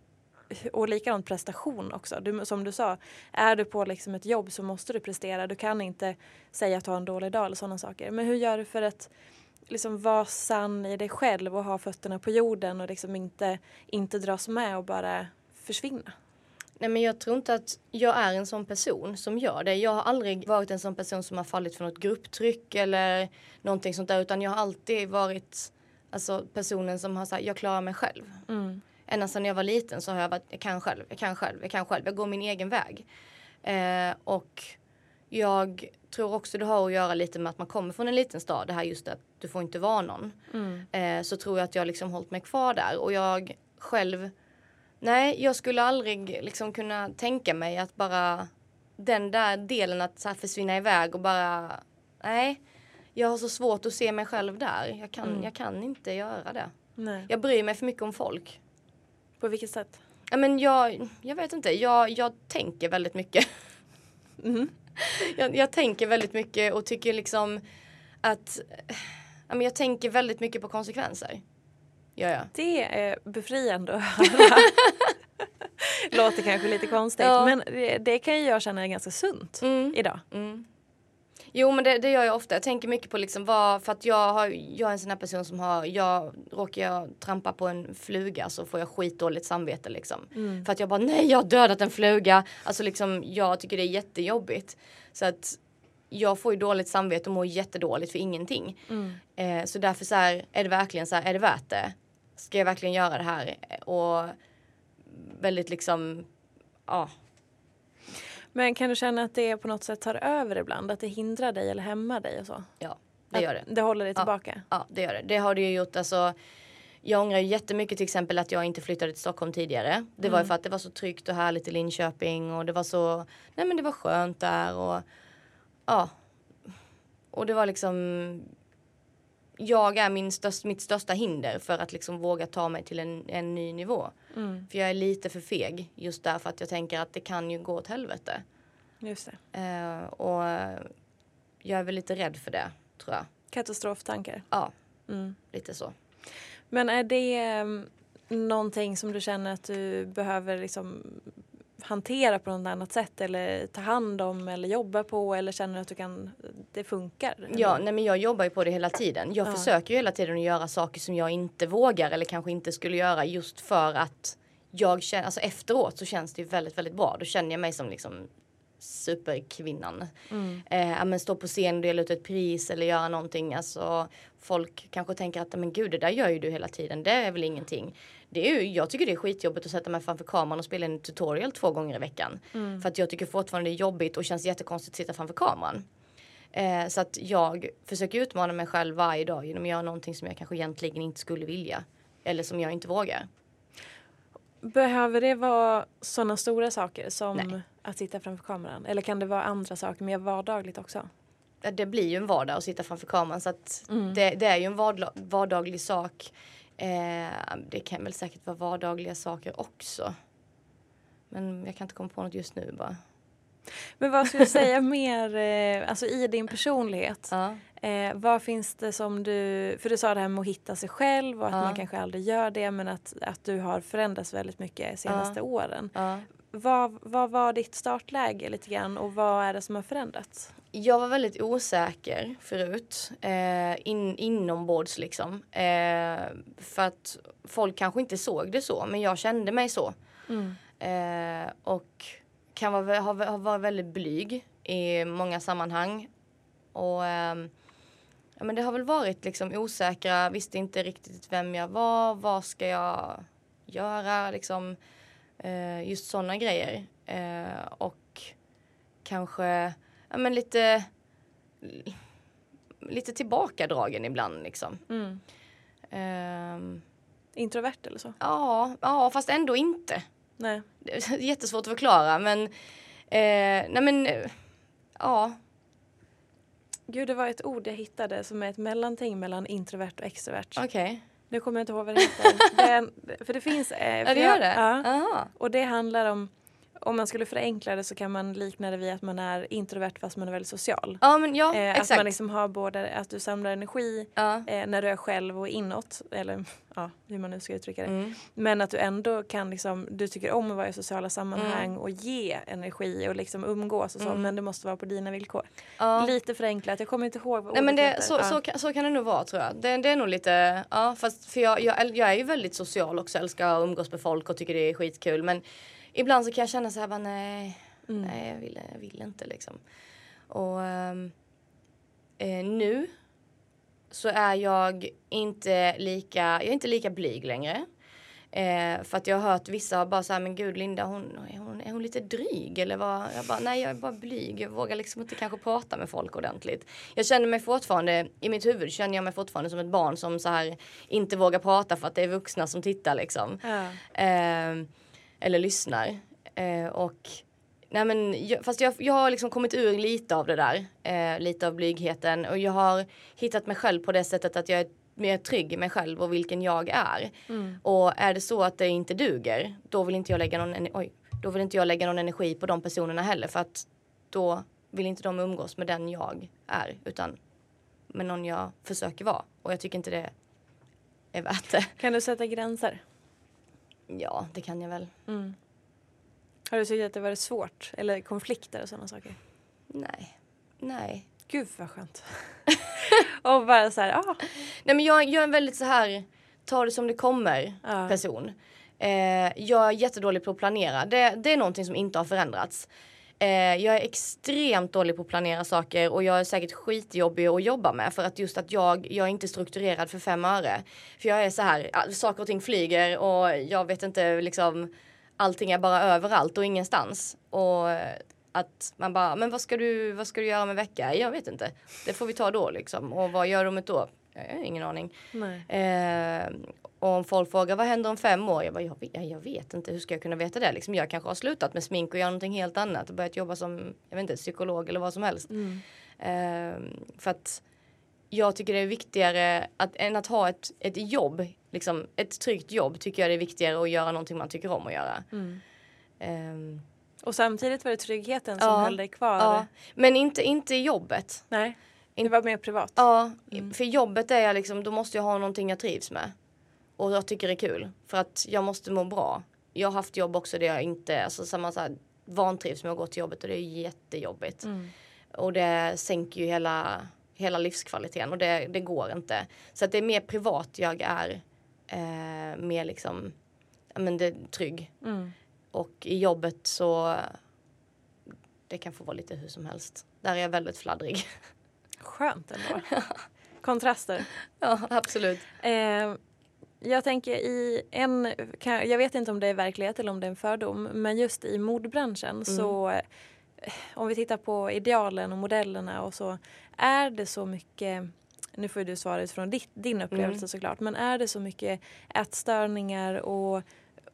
och likadant prestation också. Du, som du sa, är du på liksom ett jobb så måste du prestera. Du kan inte säga att du har en dålig dag eller sådana saker. Men hur gör du för att liksom vara sann i dig själv och ha fötterna på jorden och liksom inte, inte dras med och bara försvinna? Nej men jag tror inte att jag är en sån person som gör det. Jag har aldrig varit en sån person som har fallit för något grupptryck eller någonting sånt där utan jag har alltid varit alltså, personen som har sagt jag klarar mig själv. Mm. Ända sedan jag var liten så har jag varit jag kan själv, jag kan själv, jag kan själv. Jag går min egen väg. Eh, och jag tror också det har att göra lite med att man kommer från en liten stad. Det här just att du får inte vara någon. Eh, så tror jag att jag liksom hållit mig kvar där och jag själv Nej, jag skulle aldrig liksom kunna tänka mig att bara den där delen att så försvinna iväg och bara nej. Jag har så svårt att se mig själv där. Jag kan, jag kan inte göra det. Nej. Jag bryr mig för mycket om folk. På vilket sätt? Ja, men jag, jag vet inte, jag, jag tänker väldigt mycket. jag, jag tänker väldigt mycket och tycker liksom att ja, men jag tänker väldigt mycket på konsekvenser. Gör jag. Det är befriande att höra. Låter kanske lite konstigt Ja. men det, det kan ju jag känna är ganska sunt Mm. idag. Mm. Jo men det, det gör jag ofta. Jag tänker mycket på liksom vad, för att jag, har, jag är en sån här person som har, jag råkar jag trampa på en fluga så får jag skitdåligt samvete liksom. För att jag bara nej jag har dödat en fluga. Alltså liksom jag tycker det är jättejobbigt. Så att jag får ju dåligt samvete och mår jättedåligt för ingenting. Eh, så därför så här, är det verkligen så här, är det värt det? Ska jag verkligen göra det här? Och väldigt liksom, ja. Men kan du känna att det på något sätt tar över ibland? Att det hindrar dig eller hämmar dig och så? Ja, det gör det. Att det håller dig Ja. tillbaka? Ja, det gör det. Det har det ju gjort. Alltså, jag ångrar ju jättemycket till exempel att jag inte flyttade till Stockholm tidigare. Det var ju för att det var så tryggt och härligt i Linköping och det var så, nej men det var skönt där och ja. Och det var liksom, jag är min störst, mitt största hinder för att liksom våga ta mig till en, en ny nivå. För jag är lite för feg just därför att jag tänker att det kan ju gå åt helvete. Just det. Eh, och jag är väl lite rädd för det, tror jag. Katastroftankar. Ja, Mm. lite så. Men är det um, någonting som du känner att du behöver liksom hantera på något annat sätt eller ta hand om eller jobba på eller känner du att du kan, det funkar? Ja, nej men jag jobbar ju på det hela tiden. Jag Ja. försöker ju hela tiden att göra saker som jag inte vågar eller kanske inte skulle göra just för att jag känner, alltså efteråt så känns det ju väldigt, väldigt bra. Då känner jag mig som liksom superkvinnan. Eh, ja, men stå på scen och dela ut ett pris eller göra någonting. Alltså, folk kanske tänker att men gud det där gör ju du hela tiden. Det är väl ingenting. Det är ju, jag tycker det är skitjobbigt att sätta mig framför kameran och spela en tutorial två gånger i veckan. För att jag tycker fortfarande det är jobbigt och känns jättekonstigt att sitta framför kameran. Eh, så att jag försöker utmana mig själv varje dag genom att göra någonting som jag kanske egentligen inte skulle vilja. Eller som jag inte vågar. Behöver det vara sådana stora saker som Nej. att sitta framför kameran? Eller kan det vara andra saker mer vardagligt också? Det blir ju en vardag att sitta framför kameran så att Mm. det, det är ju en vardaglig sak. Eh, det kan väl säkert vara vardagliga saker också. Men jag kan inte komma på något just nu bara. Men vad skulle du säga mer, eh, alltså i din personlighet? Ja. Eh, vad finns det som du, för du sa det här med att hitta sig själv och att Ja. man kanske aldrig gör det men att, att du har förändrats väldigt mycket de senaste åren. Vad, vad var ditt startläge lite grann och vad är det som har förändrats? Jag var väldigt osäker förut, eh, in, inombords liksom. Eh, för att folk kanske inte såg det så, men jag kände mig så. Eh, och kan vara, ha, ha varit väldigt blyg i många sammanhang. Och ehm, ja, men det har väl varit liksom osäkra, visste inte riktigt vem jag var, vad ska jag göra liksom. Eh, just sådana grejer. Eh, och kanske ja, men lite lite tillbakadragen ibland liksom. Ehm, Introvert eller så? ja, ja, fast ändå inte. Nej. Det är jättesvårt att förklara men eh, nej men eh, ja, Gud, det var ett ord jag hittade som är ett mellanting mellan introvert och extrovert. okej. Nu kommer jag inte ihåg vad det heter. är, för det finns... Eh, Ja, det jag- gör det? Ja. Aha. Och det handlar om, om man skulle förenkla det så kan man likna det vid att man är introvert fast man är väldigt social. Ja, men ja, Eh, att exakt. man liksom har både att du samlar energi ja. eh, när du är själv och inåt. Eller ja, hur man nu ska uttrycka det. Mm. Men att du ändå kan liksom, du tycker om att vara i sociala sammanhang Mm. och ge energi och liksom umgås och så. Mm. Men det måste vara på dina villkor. Ja. Lite förenklat, jag kommer inte ihåg vad Nej men det, så, Ja. så, kan, så kan det nog vara tror jag. Det, det är nog lite, ja fast för jag, jag, jag är ju väldigt social också, älskar att umgås med folk och tycker det är skitkul men ibland så kan jag känna så här bara nej, Mm. nej jag vill, jag vill inte liksom. Och ehm, eh, nu så är jag inte lika, jag är inte lika blyg längre. Eh, för att jag har hört vissa bara så här, men gud Linda hon, är, hon, är hon lite dryg eller vad? Jag bara, nej jag är bara blyg, jag vågar liksom inte kanske prata med folk ordentligt. Jag känner mig fortfarande, i mitt huvud känner jag mig fortfarande som ett barn som så här inte vågar prata för att det är vuxna som tittar liksom. Ja. Eh, eller lyssnar. Eh, och Nej men jag, fast jag, jag har liksom kommit ur lite av det där. Eh, lite av blygheten. Och jag har hittat mig själv på det sättet att jag är mer trygg i mig själv och vilken jag är. Och är det så att det inte duger, då vill inte jag lägga någon, oj, då vill inte jag lägga någon energi på de personerna heller. För att då vill inte de umgås med den jag är. Utan med någon jag försöker vara. Och jag tycker inte det är värt det. Kan du sätta gränser? Ja, det kan jag väl. Har du tyckt att det varit svårt? Eller konflikter och sådana saker? Nej. Nej. Gud vad skönt. och bara så här, ah, Nej men jag, jag är en väldigt så här, ta det som det kommer Ja. person. Eh, jag är jättedålig på att planera. Det, det är någonting som inte har förändrats. Eh, jag är extremt dålig på att planera saker och jag är säkert skitjobbig att jobba med för att just att jag, jag är inte strukturerad för fem öre. För jag är så här, saker och ting flyger och jag vet inte liksom allting är bara överallt och ingenstans. Och att man bara, men vad ska du, vad ska du göra om en vecka? Jag vet inte. Det får vi ta då liksom. Och vad gör du om ett år? Jag har ingen aning. Eh, och om folk frågar vad händer om fem år? Jag bara, jag vet, jag vet inte, hur ska jag kunna veta det? Liksom, jag kanske har slutat med smink och gör någonting helt annat och börjat jobba som, jag vet inte, psykolog eller vad som helst. Eh, för att jag tycker det är viktigare att, än att ha ett, ett jobb, liksom ett tryggt jobb tycker jag det är viktigare att göra någonting man tycker om att göra. Ehm, Och samtidigt var det tryggheten som Ja. höll dig kvar? ja. Men inte, inte jobbet. Nej, det var mer privat? Ja, för jobbet är jag liksom, då måste jag ha någonting jag trivs med. Och jag tycker det är kul. För att jag måste må bra. Jag har haft jobb också där jag inte, alltså samma så här, vantrivs med att gå till jobbet och det är jättejobbigt. Och det sänker ju hela, hela livskvaliteten och det, det går inte. Så att det är mer privat jag är. Eh, mer liksom, ja men det är trygg. Och i jobbet så det kan få vara lite hur som helst. Där är jag väldigt fladdrig. Skönt ändå. Kontraster. ja, absolut. Eh, jag tänker i en, kan, jag vet inte om det är verklighet eller om det är en fördom, men just i modbranschen så eh, om vi tittar på idealen och modellerna och så, är det så mycket nu får du svara utifrån ditt, din upplevelse såklart, men är det så mycket ätstörningar och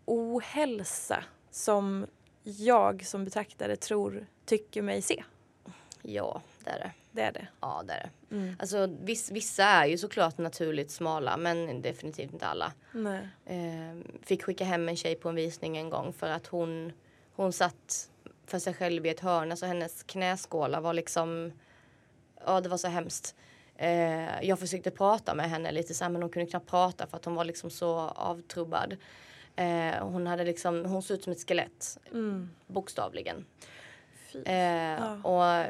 ohälsa som jag som betraktare tror, tycker mig se? Ja, det är det. Det är det. Ja, det är det. Alltså, viss, vissa är ju såklart naturligt smala, men definitivt inte alla. Nej. Eh, fick skicka hem en tjej på en visning en gång för att hon, hon satt för sig själv i ett hörn. Alltså hennes knäskålar var liksom, ja det var så hemskt. Eh, jag försökte prata med henne lite så här, men hon kunde knappt prata för att hon var liksom så avtrubbad. Eh, hon hade liksom, hon såg ut som ett skelett. Bokstavligen. Fy. Eh, Och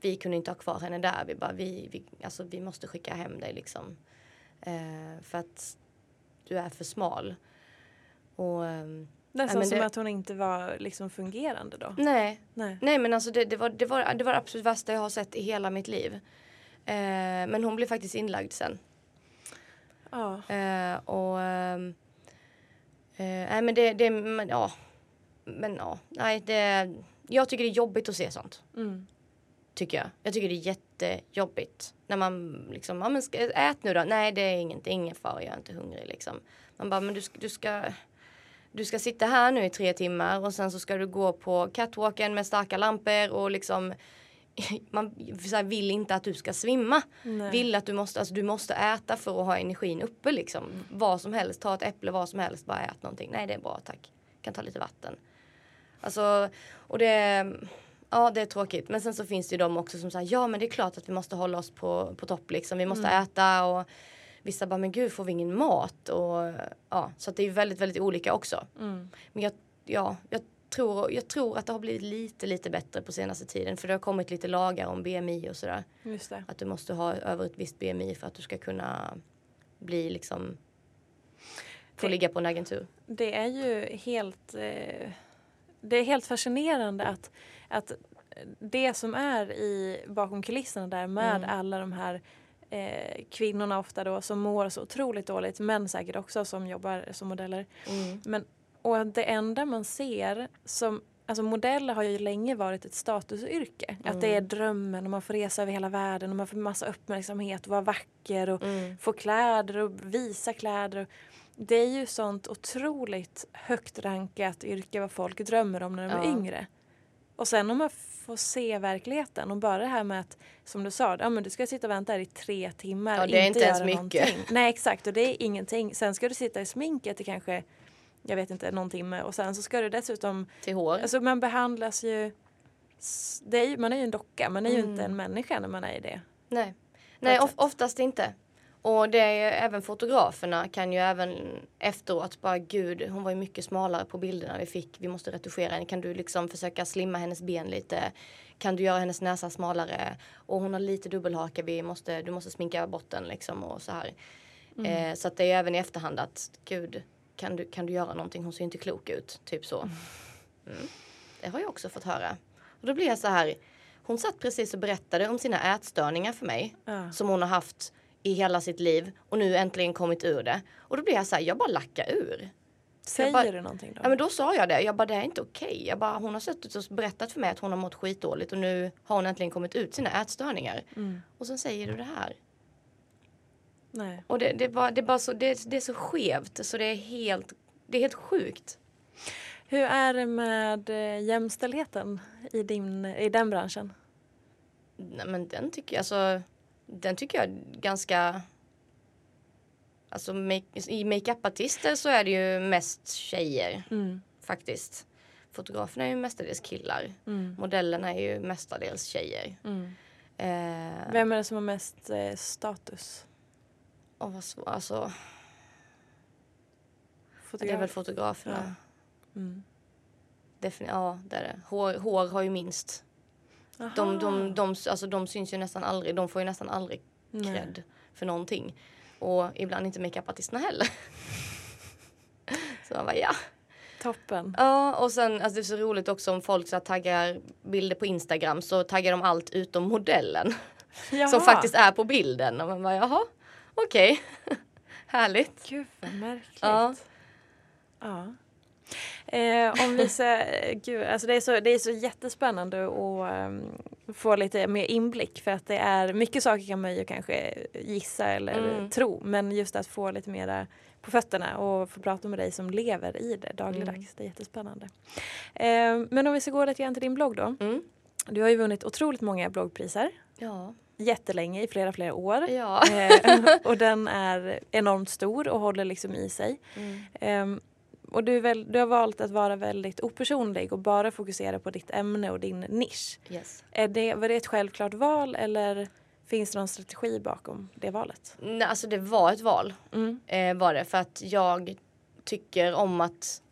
vi kunde inte ha kvar henne där. Vi bara, vi, vi, alltså, vi måste skicka hem dig liksom. Eh, för att du är för smal. Och, ehm, Nästan men som det- att hon inte var liksom fungerande då. nej, Nej. nej men alltså det, det, var, det, var, det var det absolut värsta jag har sett i hela mitt liv. Eh, men hon blev faktiskt inlagd sen. Ja. Eh, och ehm, eh, nej men det, det men, ja. Men ja, nej det, jag tycker det är jobbigt att se sånt. Mm. Tycker jag. Jag tycker det är jättejobbigt. När man liksom, ja men ska, ät nu då. Nej det är inget, det är ingen fara, jag är inte hungrig liksom. Man bara, men du, ska- du ska du ska sitta här nu i tre timmar och sen så ska du gå på catwalken med starka lampor och liksom man här, vill inte att du ska svimma. Nej. Vill att du måste, alltså, du måste äta för att ha energin uppe liksom. Vad som helst, ta ett äpple, vad som helst, bara ät någonting. Nej det är bra tack. Kan ta lite vatten. Alltså, och det, ja det är tråkigt. Men sen så finns det ju de också som säger ja men det är klart att vi måste hålla oss på, på topp liksom. Vi måste Mm. äta och vissa bara men gud får vi ingen mat? Och, ja, så att det är ju väldigt väldigt olika också. Mm. Men jag, ja, jag, tror, jag tror att det har blivit lite lite bättre på senaste tiden. För det har kommit lite lagar om BMI och sådär. Att du måste ha över ett visst BMI för att du ska kunna bli liksom få ligga på en agentur. Det är ju helt, eh, det är helt fascinerande att, att det som är i, bakom kulisserna där med Mm. alla de här eh, kvinnorna ofta då som mår så otroligt dåligt, män säkert också som jobbar som modeller. Mm. Men, och det enda man ser som Alltså modeller har ju länge varit ett statusyrke. Att det är drömmen och man får resa över hela världen och man får massa uppmärksamhet och vara vacker och Mm. få kläder och visa kläder. Det är ju sånt otroligt högt rankat yrke vad folk drömmer om när de är Ja. yngre. Och sen om man får se verkligheten och bara det här med att som du sa, ja, men du ska sitta och vänta här i tre timmar Ja, det är inte ens göra mycket. någonting. Nej exakt och det är ingenting. Sen ska du sitta i sminket i kanske, jag vet inte, någon timme och sen så ska du dessutom, Till hår. alltså man behandlas ju, är ju man är ju en docka, man är ju Mm. inte en människa när man är i det. Nej, Nej oftast inte. Och det är ju, även fotograferna kan ju även efteråt bara gud hon var ju mycket smalare på bilderna vi fick. Vi måste retuschera henne. Kan du liksom försöka slimma hennes ben lite? Kan du göra hennes näsa smalare? Och hon har lite dubbelhaka. Vi måste, du måste sminka bort den liksom och så här. Eh, så att det är även i efterhand att gud kan du, kan du göra någonting? Hon ser inte klok ut. Typ så. Mm. Det har jag också fått höra. Och då blir jag så här. Hon satt precis och berättade om sina ätstörningar för mig. Ja. Som hon har haft i hela sitt liv och nu äntligen kommit ur det. Och då blir jag så här, jag bara lackar ur. Säger bara- du någonting då? Ja men då sa jag det, jag bara det är inte okej. Jag bara hon har suttit och berättat för mig att hon har mått skitdåligt och nu har hon äntligen kommit ut sina ätstörningar. Mm. Och sen säger du det här. Nej. Och det, det, är bara, det, bara så, det, det är så skevt så det är helt, det är helt sjukt. Hur är det med eh, jämställdheten i, din, i den branschen? Nej men den tycker jag, alltså, den tycker jag är ganska Alltså make, i makeupartister så är det ju mest tjejer Mm. faktiskt. Fotograferna är ju mestadels killar. Mm. Modellerna är ju mestadels tjejer. Mm. Eh, Vem är det som har mest eh, status? och vad svår, alltså, Fotograf? det är väl fotograferna. Mm. Defin- ja, det är det. Hår, hår har ju minst. De, de, de, alltså, de syns ju nästan aldrig. De får ju nästan aldrig cred för någonting. Och ibland inte makeupartisterna heller. så man bara ja. Toppen. Ja och sen alltså det är så roligt också om folk så taggar bilder på Instagram så taggar de allt utom modellen. Jaha. Som faktiskt är på bilden. Och man bara jaha okej. Härligt. Gud vad märkligt. Ja. Ja. Eh, om vi ser, gud, alltså det, är så, det är så jättespännande att ehm, få lite mer inblick för att det är mycket saker kan man ju kanske gissa eller Mm. tro men just att få lite mera på fötterna och få prata med dig som lever i det dagligdags. Mm. Det är jättespännande. Eh, men om vi ska gå lite grann till din blogg då. Mm. Du har ju vunnit otroligt många bloggpriser Ja. jättelänge i flera flera år. Ja. Eh, och den är enormt stor och håller liksom i sig. Mm. Ehm, och du, väl, du har valt att vara väldigt opersonlig och bara fokusera på ditt ämne och din nisch. Yes. Är det, var det ett självklart val eller finns det någon strategi bakom det valet? Nej, alltså det var ett val. Mm. eh, var det för att jag tycker om att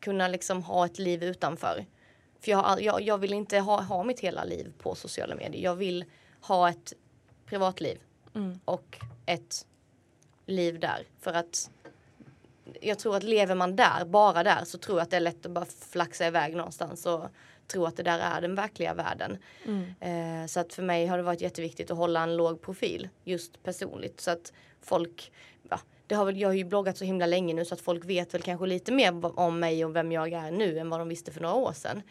kunna liksom ha ett liv utanför. För jag, jag, jag vill inte ha, ha mitt hela liv på sociala medier. Jag vill ha ett privatliv Mm. och ett liv där. För att jag tror att lever man där, bara där, så tror jag att det är lätt att bara flaxa iväg någonstans och tro att det där är den verkliga världen. Mm. Eh, så att för mig har det varit jätteviktigt att hålla en låg profil just personligt så att folk ja, det har väl, jag har ju bloggat så himla länge nu så att folk vet väl kanske lite mer om mig och vem jag är nu än vad de visste för några år sedan.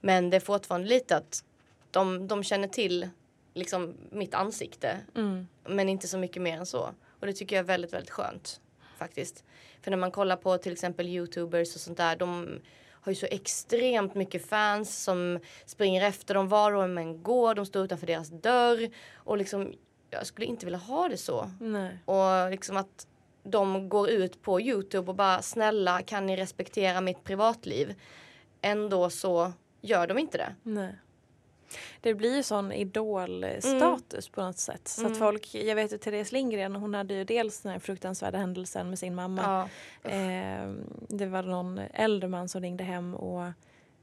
Men det är fortfarande lite att de, de känner till liksom mitt ansikte Mm. men inte så mycket mer än så. Och det tycker jag är väldigt, väldigt skönt faktiskt. För när man kollar på till exempel youtubers och sånt där, de har ju så extremt mycket fans som springer efter dem var de än går. De står utanför deras dörr. Och liksom, jag skulle inte vilja ha det så. Nej. Och liksom att de går ut på Youtube och bara snälla kan ni respektera mitt privatliv. Ändå så gör de inte det. Nej. Det blir ju sån idolstatus på något sätt. Så Mm. att folk, jag vet ju Therese Lindgren, hon hade ju dels den här fruktansvärda händelsen med sin mamma. Ja. Eh, det var någon äldre man som ringde hem och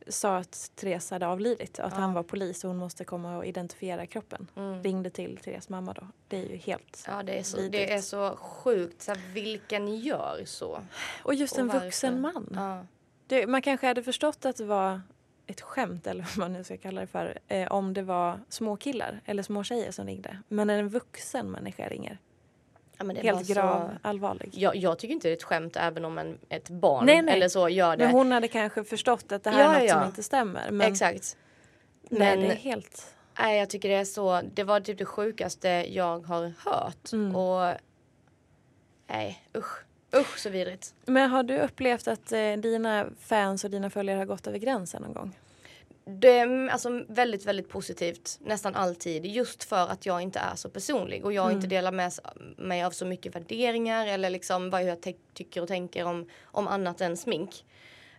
sa att Therese hade avlidit och att Ja. han var polis och hon måste komma och identifiera kroppen. Mm. Ringde till Therese mamma då. Det är ju helt... Ja, det är så, det är så sjukt. Så vilken gör så? Och just Och en varför? vuxen man. Ja. Det, man kanske hade förstått att det var ett skämt eller vad man nu ska kalla det för eh, om det var små killar eller små tjejer som ringde. Men när en vuxen människa ringer, Ja, helt var så- grav allvarlig. Jag, jag tycker inte det är ett skämt även om en, ett barn Nej, nej. eller så gör det. Men hon hade kanske förstått att det här Ja, är något ja. som inte stämmer. Men Exakt. nej, Men det är helt... nej, jag tycker det är så. Det var typ det sjukaste jag har hört. Mm. Och nej, usch. Usch så vidrigt. Men har du upplevt att eh, dina fans och dina följare har gått över gränsen någon gång? Det är alltså väldigt, väldigt positivt nästan alltid just för att jag inte är så personlig och jag Mm. inte delar med mig av så mycket värderingar eller liksom vad jag tycker och tänker om, om annat än smink.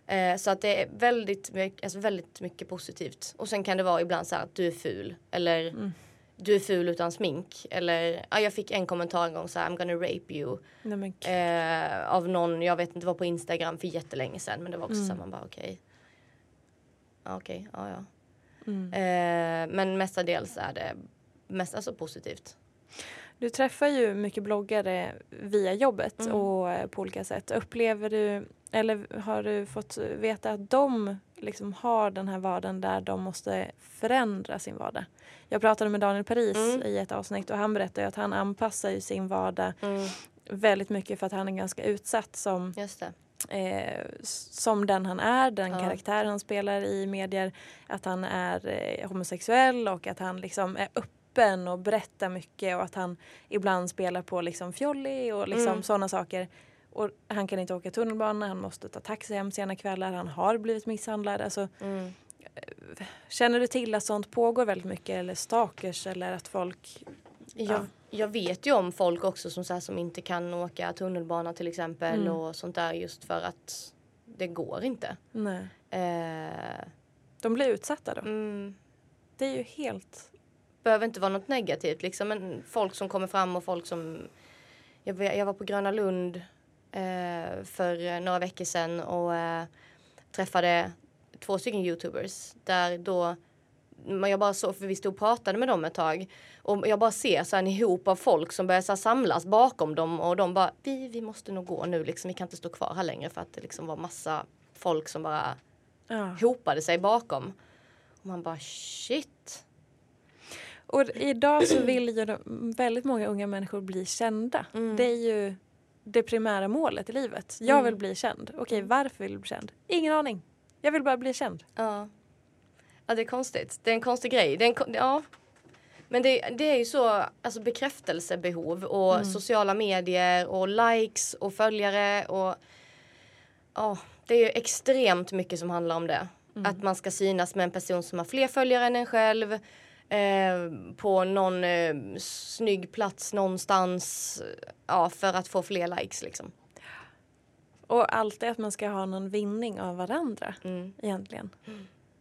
Eh, så att det är väldigt, alltså väldigt mycket positivt. Och sen kan det vara ibland så här att du är ful eller Mm. Du är ful utan smink eller ja, jag fick en kommentar en gång så här I'm gonna rape you Nej, eh, av någon, jag vet inte, var på Instagram för jättelänge sedan men det var också Mm. så här, man bara okej. Ja okej, ja ja. mm. Eh, men mestadels är det mest alltså positivt. Du träffar ju mycket bloggare via jobbet Mm. och eh, på olika sätt. Upplever du, eller har du fått veta att de liksom har den här vardagen där de måste förändra sin vardag? Jag pratade med Daniel Paris Mm. i ett avsnitt och han berättade att han anpassar sin vardag Mm, väldigt mycket för att han är ganska utsatt som, eh, som den han är, den Ja. karaktär han spelar i medier. Att han är eh, homosexuell och att han liksom är öppen och berättar mycket och att han ibland spelar på liksom fjolli och liksom Mm. sådana saker. Och han kan inte åka tunnelbana, han måste ta taxi hem sena kvällar, han har blivit misshandlad. Alltså, Mm. känner du till att sånt pågår väldigt mycket eller stalkers eller att folk... Jag, jag vet ju om folk också som, så här, som inte kan åka tunnelbana till exempel Mm. och sånt där just för att det går inte. Nej. Eh, De blir utsatta då. mm, Det är ju helt... behöver inte vara något negativt liksom men folk som kommer fram och folk som jag, var- jag var på Gröna Lund eh, för några veckor sedan och eh, träffade två stycken youtubers där då men jag bara så för vi stod och pratade med dem ett tag och jag bara ser så här en ihop av folk som börjar så samlas bakom dem och de bara vi, vi måste nog gå nu liksom vi kan inte stå kvar här längre för att det liksom var massa folk som bara Ja. hopade sig bakom och man bara shit Och idag så vill ju väldigt många unga människor bli kända. Mm. Det är ju det primära målet i livet. Jag vill Mm. bli känd. Okej, varför vill du bli känd? Ingen aning. Jag vill bara bli känd. Ja. Ja, det är konstigt. Det är en konstig grej. Det är en, ja. Men det, det är ju så, alltså bekräftelsebehov och Mm. sociala medier och likes och följare och ja, det är ju extremt mycket som handlar om det. Mm. Att man ska synas med en person som har fler följare än en själv. Eh, på någon eh, snygg plats någonstans. Ja, för att få fler likes liksom. Och allt är att man ska ha någon vinning av varandra Mm. egentligen.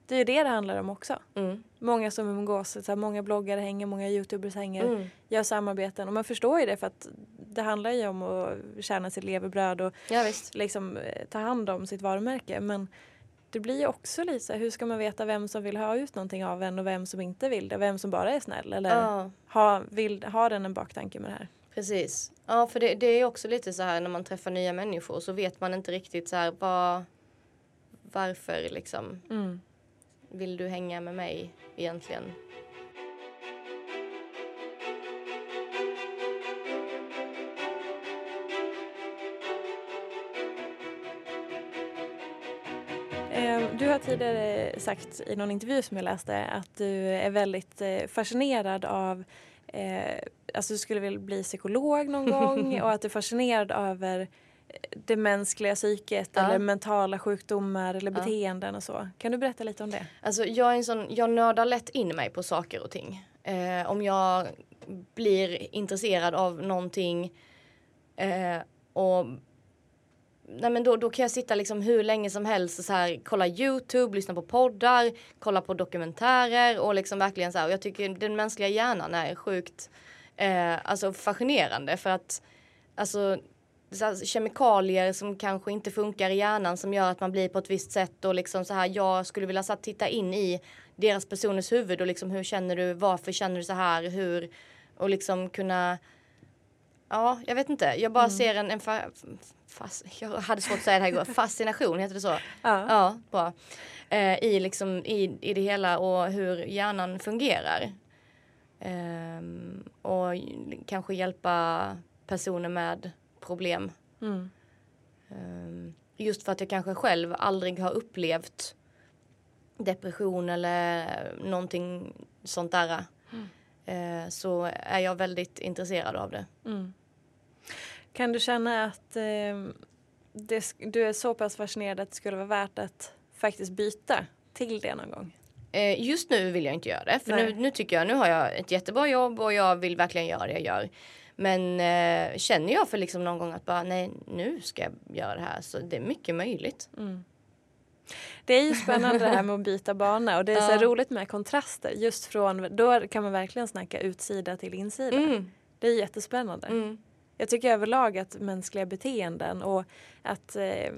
Det är ju det det handlar om också. Mm. Många som umgås, så här, många bloggare hänger, många youtubers hänger, Mm. gör samarbeten. Och man förstår ju det för att det handlar ju om att tjäna sitt levebröd och Ja liksom eh, ta hand om sitt varumärke. Men det blir ju också här, hur ska man veta vem som vill ha ut någonting av en och vem som inte vill det? Vem som bara är snäll eller Ja. ha, vill, har den en baktanke med det här? Precis. Ja, för det, det är också lite så här när man träffar nya människor så vet man inte riktigt så här vad, varför liksom Mm. vill du hänga med mig egentligen? Har tidigare sagt i någon intervju som jag läste att du är väldigt eh, fascinerad av eh, Alltså du skulle vilja bli psykolog någon gång och att du är fascinerad över det mänskliga psyket Ja. eller mentala sjukdomar eller Ja. beteenden och så. Kan du berätta lite om det? Alltså jag är en sån, jag nördar lätt in mig på saker och ting. Eh, om jag blir intresserad av någonting eh, och Nej men då, då kan jag sitta liksom hur länge som helst och så här, kolla Youtube, lyssna på poddar, kolla på dokumentärer och liksom verkligen så här. Och jag tycker den mänskliga hjärnan är sjukt eh, alltså fascinerande för att alltså så här, kemikalier som kanske inte funkar i hjärnan som gör att man blir på ett visst sätt och liksom så här jag skulle vilja så här, titta in i deras personers huvud och liksom hur känner du, varför känner du så här, hur och liksom kunna Ja, jag vet inte. Jag bara ser en, en fa, fas, jag hade svårt att säga det här igår. Fascination, heter det så? Ja. Ja, bra. Eh, I liksom i, i det hela och hur hjärnan fungerar. Ehm, och kanske hjälpa personer med problem. Mm. Ehm, just för att jag kanske själv aldrig har upplevt depression eller någonting sånt där. Eh, så är jag väldigt intresserad av det. Mm. Kan du känna att eh, det, du är så pass fascinerad att det skulle vara värt att faktiskt byta till det någon gång? Eh, just nu vill jag inte göra det. För nu, nu tycker jag, nu har jag ett jättebra jobb och jag vill verkligen göra det jag gör. Men eh, känner jag för liksom någon gång att bara nej, nu ska jag göra det här. Så det är mycket möjligt. Det är ju spännande det här med att byta bana och det är så Ja. roligt med kontraster. Just från, då kan man verkligen snacka utsida till insida. Mm. Det är jättespännande. Mm. Jag tycker överlag att mänskliga beteenden och att eh,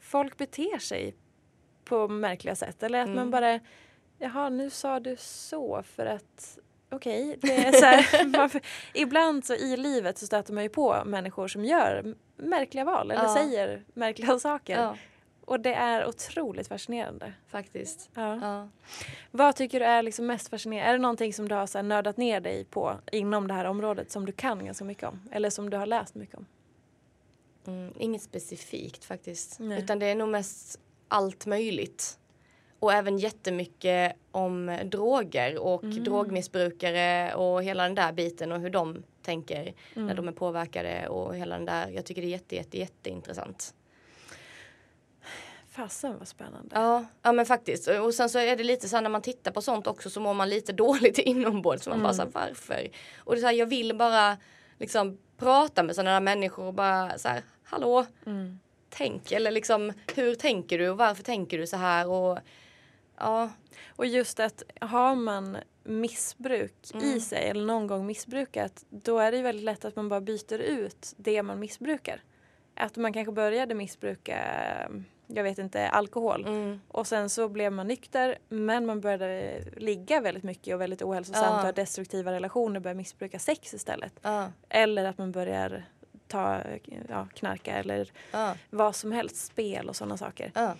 folk beter sig på märkliga sätt. Eller att Mm. man bara, jaha nu sa du så för att okej. så här, varför- ibland så i livet så stöter man ju på människor som gör märkliga val eller Ja. säger märkliga saker. Ja, Och det är otroligt fascinerande. faktiskt. Ja. Ja. Vad tycker du är liksom mest fascinerande? Är det någonting som du har så nördat ner dig på inom det här området som du kan ganska mycket om? Eller som du har läst mycket om? Mm, inget specifikt faktiskt. Nej. Utan det är nog mest allt möjligt. Och även jättemycket om droger och Mm. drogmissbrukare och hela den där biten och hur de tänker när Mm. de är påverkade och hela den där. Jag tycker det är jätte, jätte, jätteintressant. Fasen vad spännande. Ja, ja men faktiskt. Och sen så är det lite så här när man tittar på sånt också så mår man lite dåligt inombords. Så man bara så här, varför? Och det är så här, jag vill bara liksom prata med sådana där människor och bara så här, hallå, Mm. tänk eller liksom hur tänker du och varför tänker du så här och ja, Och just att har man missbruk Mm. i sig eller någon gång missbrukat då är det ju väldigt lätt att man bara byter ut det man missbrukar. Att man kanske började missbruka, jag vet inte, alkohol mm, och sen så blev man nykter men man började ligga väldigt mycket och väldigt ohälsosamt Ja. och ha destruktiva relationer började missbruka sex istället. ja, Eller att man börjar ta, ja, knarka eller ja, vad som helst, spel och sådana saker. ja,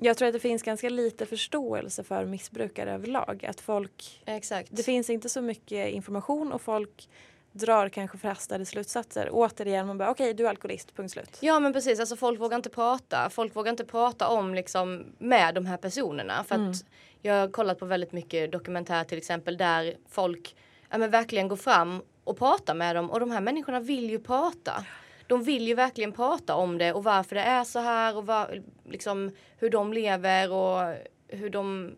Jag tror att det finns ganska lite förståelse för missbrukare överlag. Att folk, exakt. det finns inte så mycket information och folk drar kanske förhastade slutsatser. Återigen, man bara okej du är alkoholist, punkt slut. Ja men precis, alltså folk vågar inte prata. Folk vågar inte prata om liksom med de här personerna. För att jag har kollat på väldigt mycket dokumentär till exempel där folk ja, men verkligen går fram och pratar med dem och de här människorna vill ju prata. De vill ju verkligen prata om det och varför det är så här och var, liksom, hur de lever och hur de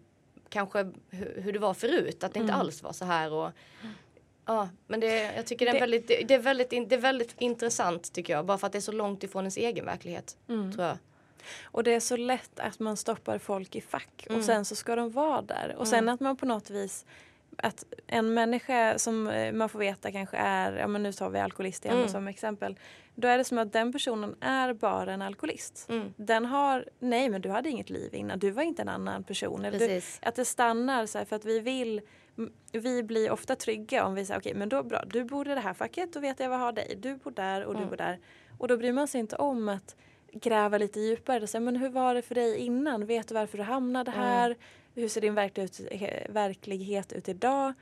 kanske hur, hur det var förut, att det inte alls var så här. Och, Ja, men det, jag tycker det är, Det- väldigt, det, det, är väldigt, det är väldigt intressant tycker jag. Bara för att det är så långt ifrån ens egen verklighet. Tror jag. Och det är så lätt att man stoppar folk i fack Mm. och sen så ska de vara där. Och sen att man på något vis att en människa som eh, man får veta kanske är, ja men nu tar vi alkoholist igen Mm. som exempel. Då är det som att den personen är bara en alkoholist. Mm. Den har, nej men du hade inget liv innan, du var inte en annan person. Eller du, att det stannar så här för att vi vill vi blir ofta trygga om vi säger okej men då bra, du bor i det här facket, då vet jag vad jag har dig. Du bor där och du Mm. bor där. Och då bryr man sig inte om att gräva lite djupare. och säga, men hur var det för dig innan? Vet du varför du hamnade Mm. här? Hur ser din verklighet ut, he- verklighet ut idag?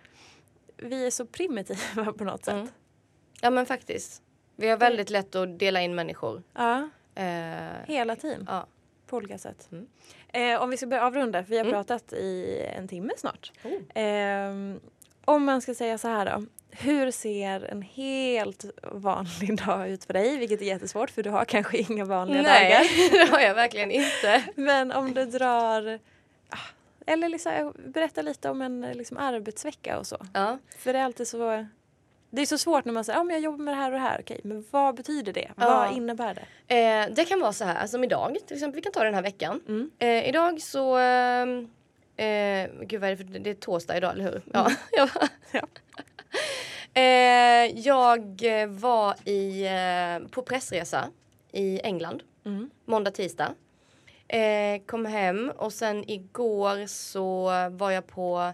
Vi är så primitiva på något sätt. Mm. Ja men faktiskt. Vi har väldigt lätt att dela in människor. Ja, Eh, hela tiden. ja. På olika sätt. Mm. Eh, om vi ska börja avrunda, för vi har Mm. pratat i en timme snart. Oh. Ehm, om man ska säga så här då. Hur ser en helt vanlig dag ut för dig? Vilket är jättesvårt för du har kanske inga vanliga Nej, dagar. det har jag verkligen inte. Men om du drar... ah, Eller liksom, berätta lite om en liksom, arbetsvecka och så. Ja. För det är alltid så... Det är så svårt när man säger att ah, jag jobbar med det här och det här. Okej, men vad betyder det? Ja. Vad innebär det? Eh, det kan vara så här, alltså som idag till exempel, vi kan ta den här veckan. Mm. Eh, idag så, ehm, eh, gud vad är det för, det är torsdag idag eller hur? Ja. Ja. eh, jag var i, eh, på pressresa i England, Mm. måndag, tisdag. Eh, kom hem och sen igår så var jag på,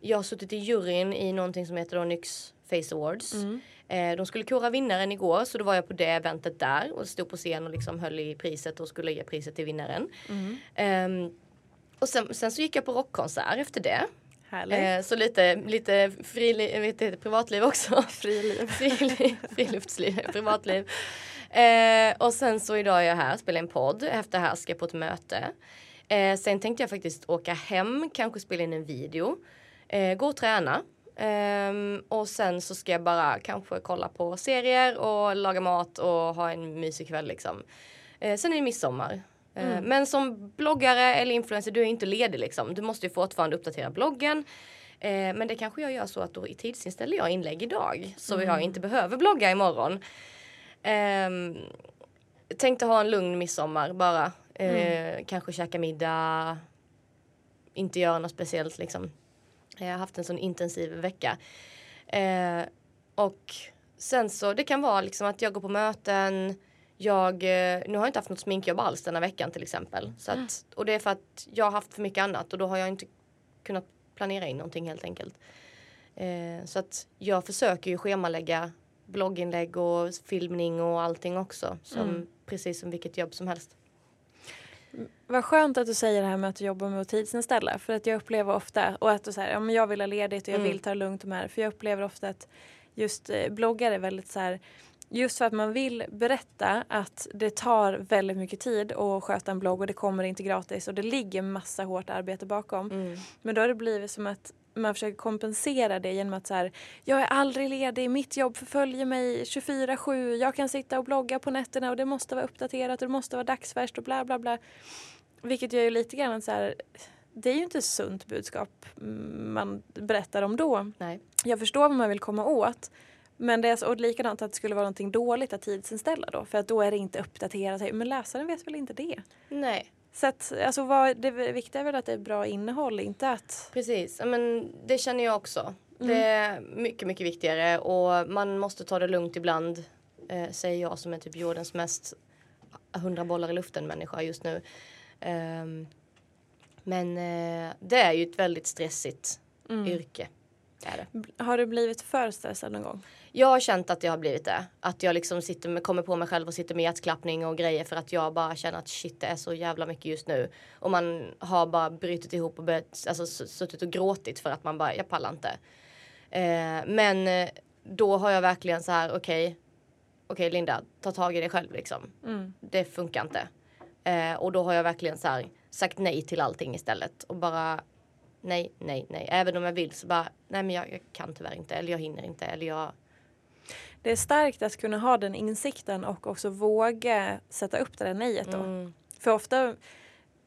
jag har suttit i juryn i någonting som heter då Nyx Face Awards. Mm. Eh, de skulle kora vinnaren igår så då var jag på det eventet där och stod på scen och liksom höll i priset och skulle ge priset till vinnaren. Mm. Ehm, och sen, sen så gick jag på rockkonsert efter det. Eh, så lite, lite fri, vet du, privatliv också. Friliv. Friliv, friluftsliv, privatliv. Eh, och sen så idag är jag här, spelar en podd. Efter det här ska jag på ett möte. Eh, sen tänkte jag faktiskt åka hem, kanske spela in en video. Eh, gå och träna. Ehm, och sen så ska jag bara kanske kolla på serier och laga mat och ha en mysig kväll liksom. Eh, sen är det midsommar. Eh, Men som bloggare eller influencer, du är inte ledig liksom. Du måste ju fortfarande uppdatera bloggen. Eh, men det kanske jag gör så att då tidsinställer jag inlägg idag. Så jag inte behöver blogga imorgon. Um, tänkte ha en lugn midsommar bara. Eh, Kanske käka middag. Inte göra något speciellt liksom. Jag har haft en sån intensiv vecka. Eh, och sen så, det kan vara liksom att jag går på möten. Jag, eh, nu har jag inte haft något sminkjobb alls denna veckan till exempel. Så att, och det är för att jag har haft för mycket annat och då har jag inte kunnat planera in någonting helt enkelt. Eh, så att jag försöker ju schemalägga blogginlägg och filmning och allting också. Som, Precis som vilket jobb som helst. Vad skönt att du säger det här med att du jobbar med att tidsinställa. För att jag upplever ofta, och att du säger, ja, men jag vill ha ledigt och jag Mm. vill ta det lugnt med det. För jag upplever ofta att just eh, bloggar är väldigt så här, just för att man vill berätta att det tar väldigt mycket tid att sköta en blogg och det kommer inte gratis och det ligger massa hårt arbete bakom. Mm. Men då har det blivit som att man försöker kompensera det genom att så här, jag är aldrig ledig, mitt jobb förföljer mig 24-7, jag kan sitta och blogga på nätterna och det måste vara uppdaterat och det måste vara dagsfärskt och bla bla bla. Vilket gör ju lite grann så här, det är ju inte sunt budskap man berättar om då. Nej. Jag förstår vad man vill komma åt. Men det är så, och likadant att det skulle vara någonting dåligt att tidsinställa då. För att då är det inte uppdaterat. Men läsaren vet väl inte det. Nej. Så att, alltså vad, det viktiga är väl att det är bra innehåll, inte att... Precis, men det känner jag också. Det är mycket, mycket viktigare och man måste ta det lugnt ibland. Eh, säger jag som är typ jordens mest 100 bollar i luften människa just nu. Ehm, men eh, det är ju ett väldigt stressigt yrke. Det är det. Har du blivit för stressad någon gång? Jag har känt att jag har blivit det. Att jag liksom sitter med, kommer på mig själv och sitter med hjärtklappning och grejer för att jag bara känner att shit det är så jävla mycket just nu. Och man har bara brutit ihop och börjat, alltså, suttit och gråtit för att man bara, jag pallar inte. Eh, men eh, då har jag verkligen så här, okej, okej Linda, ta tag i dig själv liksom. Det funkar inte. Eh, och då har jag verkligen så här sagt nej till allting istället och bara nej, nej, nej. Även om jag vill så bara, nej men jag, jag kan tyvärr inte eller jag hinner inte eller jag Det är starkt att kunna ha den insikten och också våga sätta upp det där nejet då. Mm. För ofta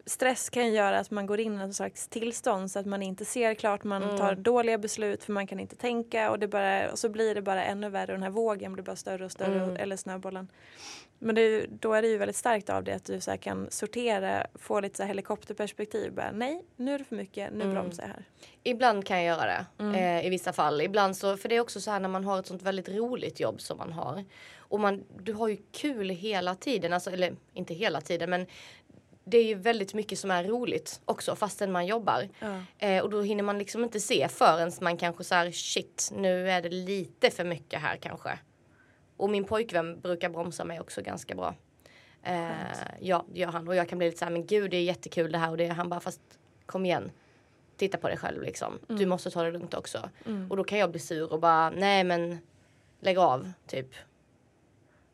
stress kan göra att man går in i någon slags tillstånd så att man inte ser klart, man Mm. tar dåliga beslut för man kan inte tänka och, det bara, och så blir det bara ännu värre och den här vågen blir bara större och större, Mm. eller snöbollen. Men det, då är det ju väldigt starkt av det att du så kan sortera, få lite så helikopterperspektiv. Bara, nej, nu är det för mycket, nu Mm. bromsar jag här. Ibland kan jag göra det. Eh, I vissa fall. Ibland så, för det är också så här när man har ett sånt väldigt roligt jobb som man har. Och man, du har ju kul hela tiden. Alltså, eller inte hela tiden men det är ju väldigt mycket som är roligt också fastän man jobbar. Ja. Eh, och då hinner man liksom inte se förrän man kanske så här shit nu är det lite för mycket här kanske. Och min pojkvän brukar bromsa mig också ganska bra. Eh, ja, det gör han. Och jag kan bli lite så här, men gud det är jättekul det här och det är han bara fast kom igen. Titta på dig själv liksom. Du måste ta det lugnt också. Och då kan jag bli sur och bara nej men lägg av typ.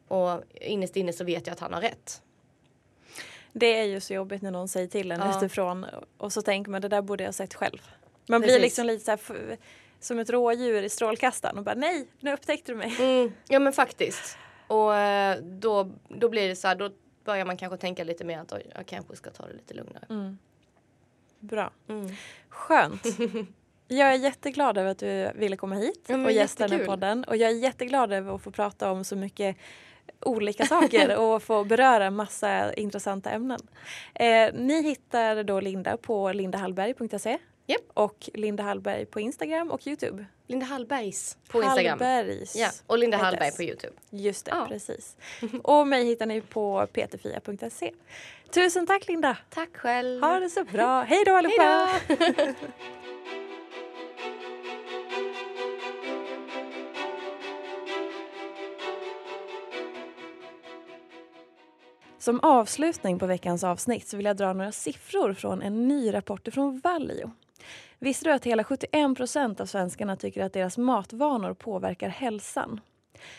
Och innerst inne så vet jag att han har rätt. Det är ju så jobbigt när någon säger till en Ja. utifrån och så tänker man det där borde jag sett själv. Man blir Precis. liksom lite så här, som ett rådjur i strålkastaren och bara nej, nu upptäckte du mig. Mm, ja men faktiskt. Och eh, då, då blir det så här, då börjar man kanske tänka lite mer att jag kanske ska ta det lite lugnare. Mm. Bra. Mm. Skönt. Jag är jätteglad över att du ville komma hit Ja, och gästa den här podden. Och jag är jätteglad över att få prata om så mycket olika saker och få beröra massa intressanta ämnen. Eh, ni hittar då Linda på lindahallberg.se Japp. och Linda Hallberg på Instagram och Youtube. Linda Hallbergs på Instagram. Hallbergs. Ja, och Linda Hallberg på Youtube. Just det, Ja. precis. Och mig hittar ni på peterfia.se. Tusen tack Linda! Tack själv. Ha det så bra. Hej då allihopa! Hej då! Som avslutning på veckans avsnitt så vill jag dra några siffror från en ny rapport från Valio. Visste du att hela 71 procent av svenskarna tycker att deras matvanor påverkar hälsan?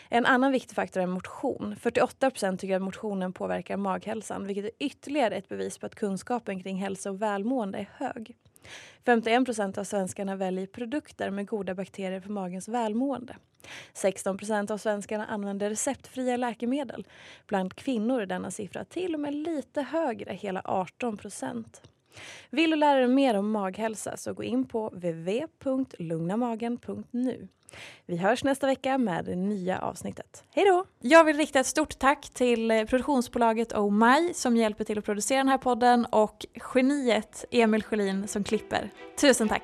En annan viktig faktor är motion. 48 procent tycker att motionen påverkar maghälsan vilket är ytterligare ett bevis på att kunskapen kring hälsa och välmående är hög. 51 procent av svenskarna väljer produkter med goda bakterier för magens välmående. 16 procent av svenskarna använder receptfria läkemedel. Bland kvinnor är denna siffra till och med lite högre, hela 18 procent. Vill du lära dig mer om maghälsa så gå in på www.lugnamagen.nu. Vi hörs nästa vecka med det nya avsnittet. Hej då! Jag vill rikta ett stort tack till produktionsbolaget Oh My som hjälper till att producera den här podden och geniet Emil Sjölin som klipper. Tusen tack!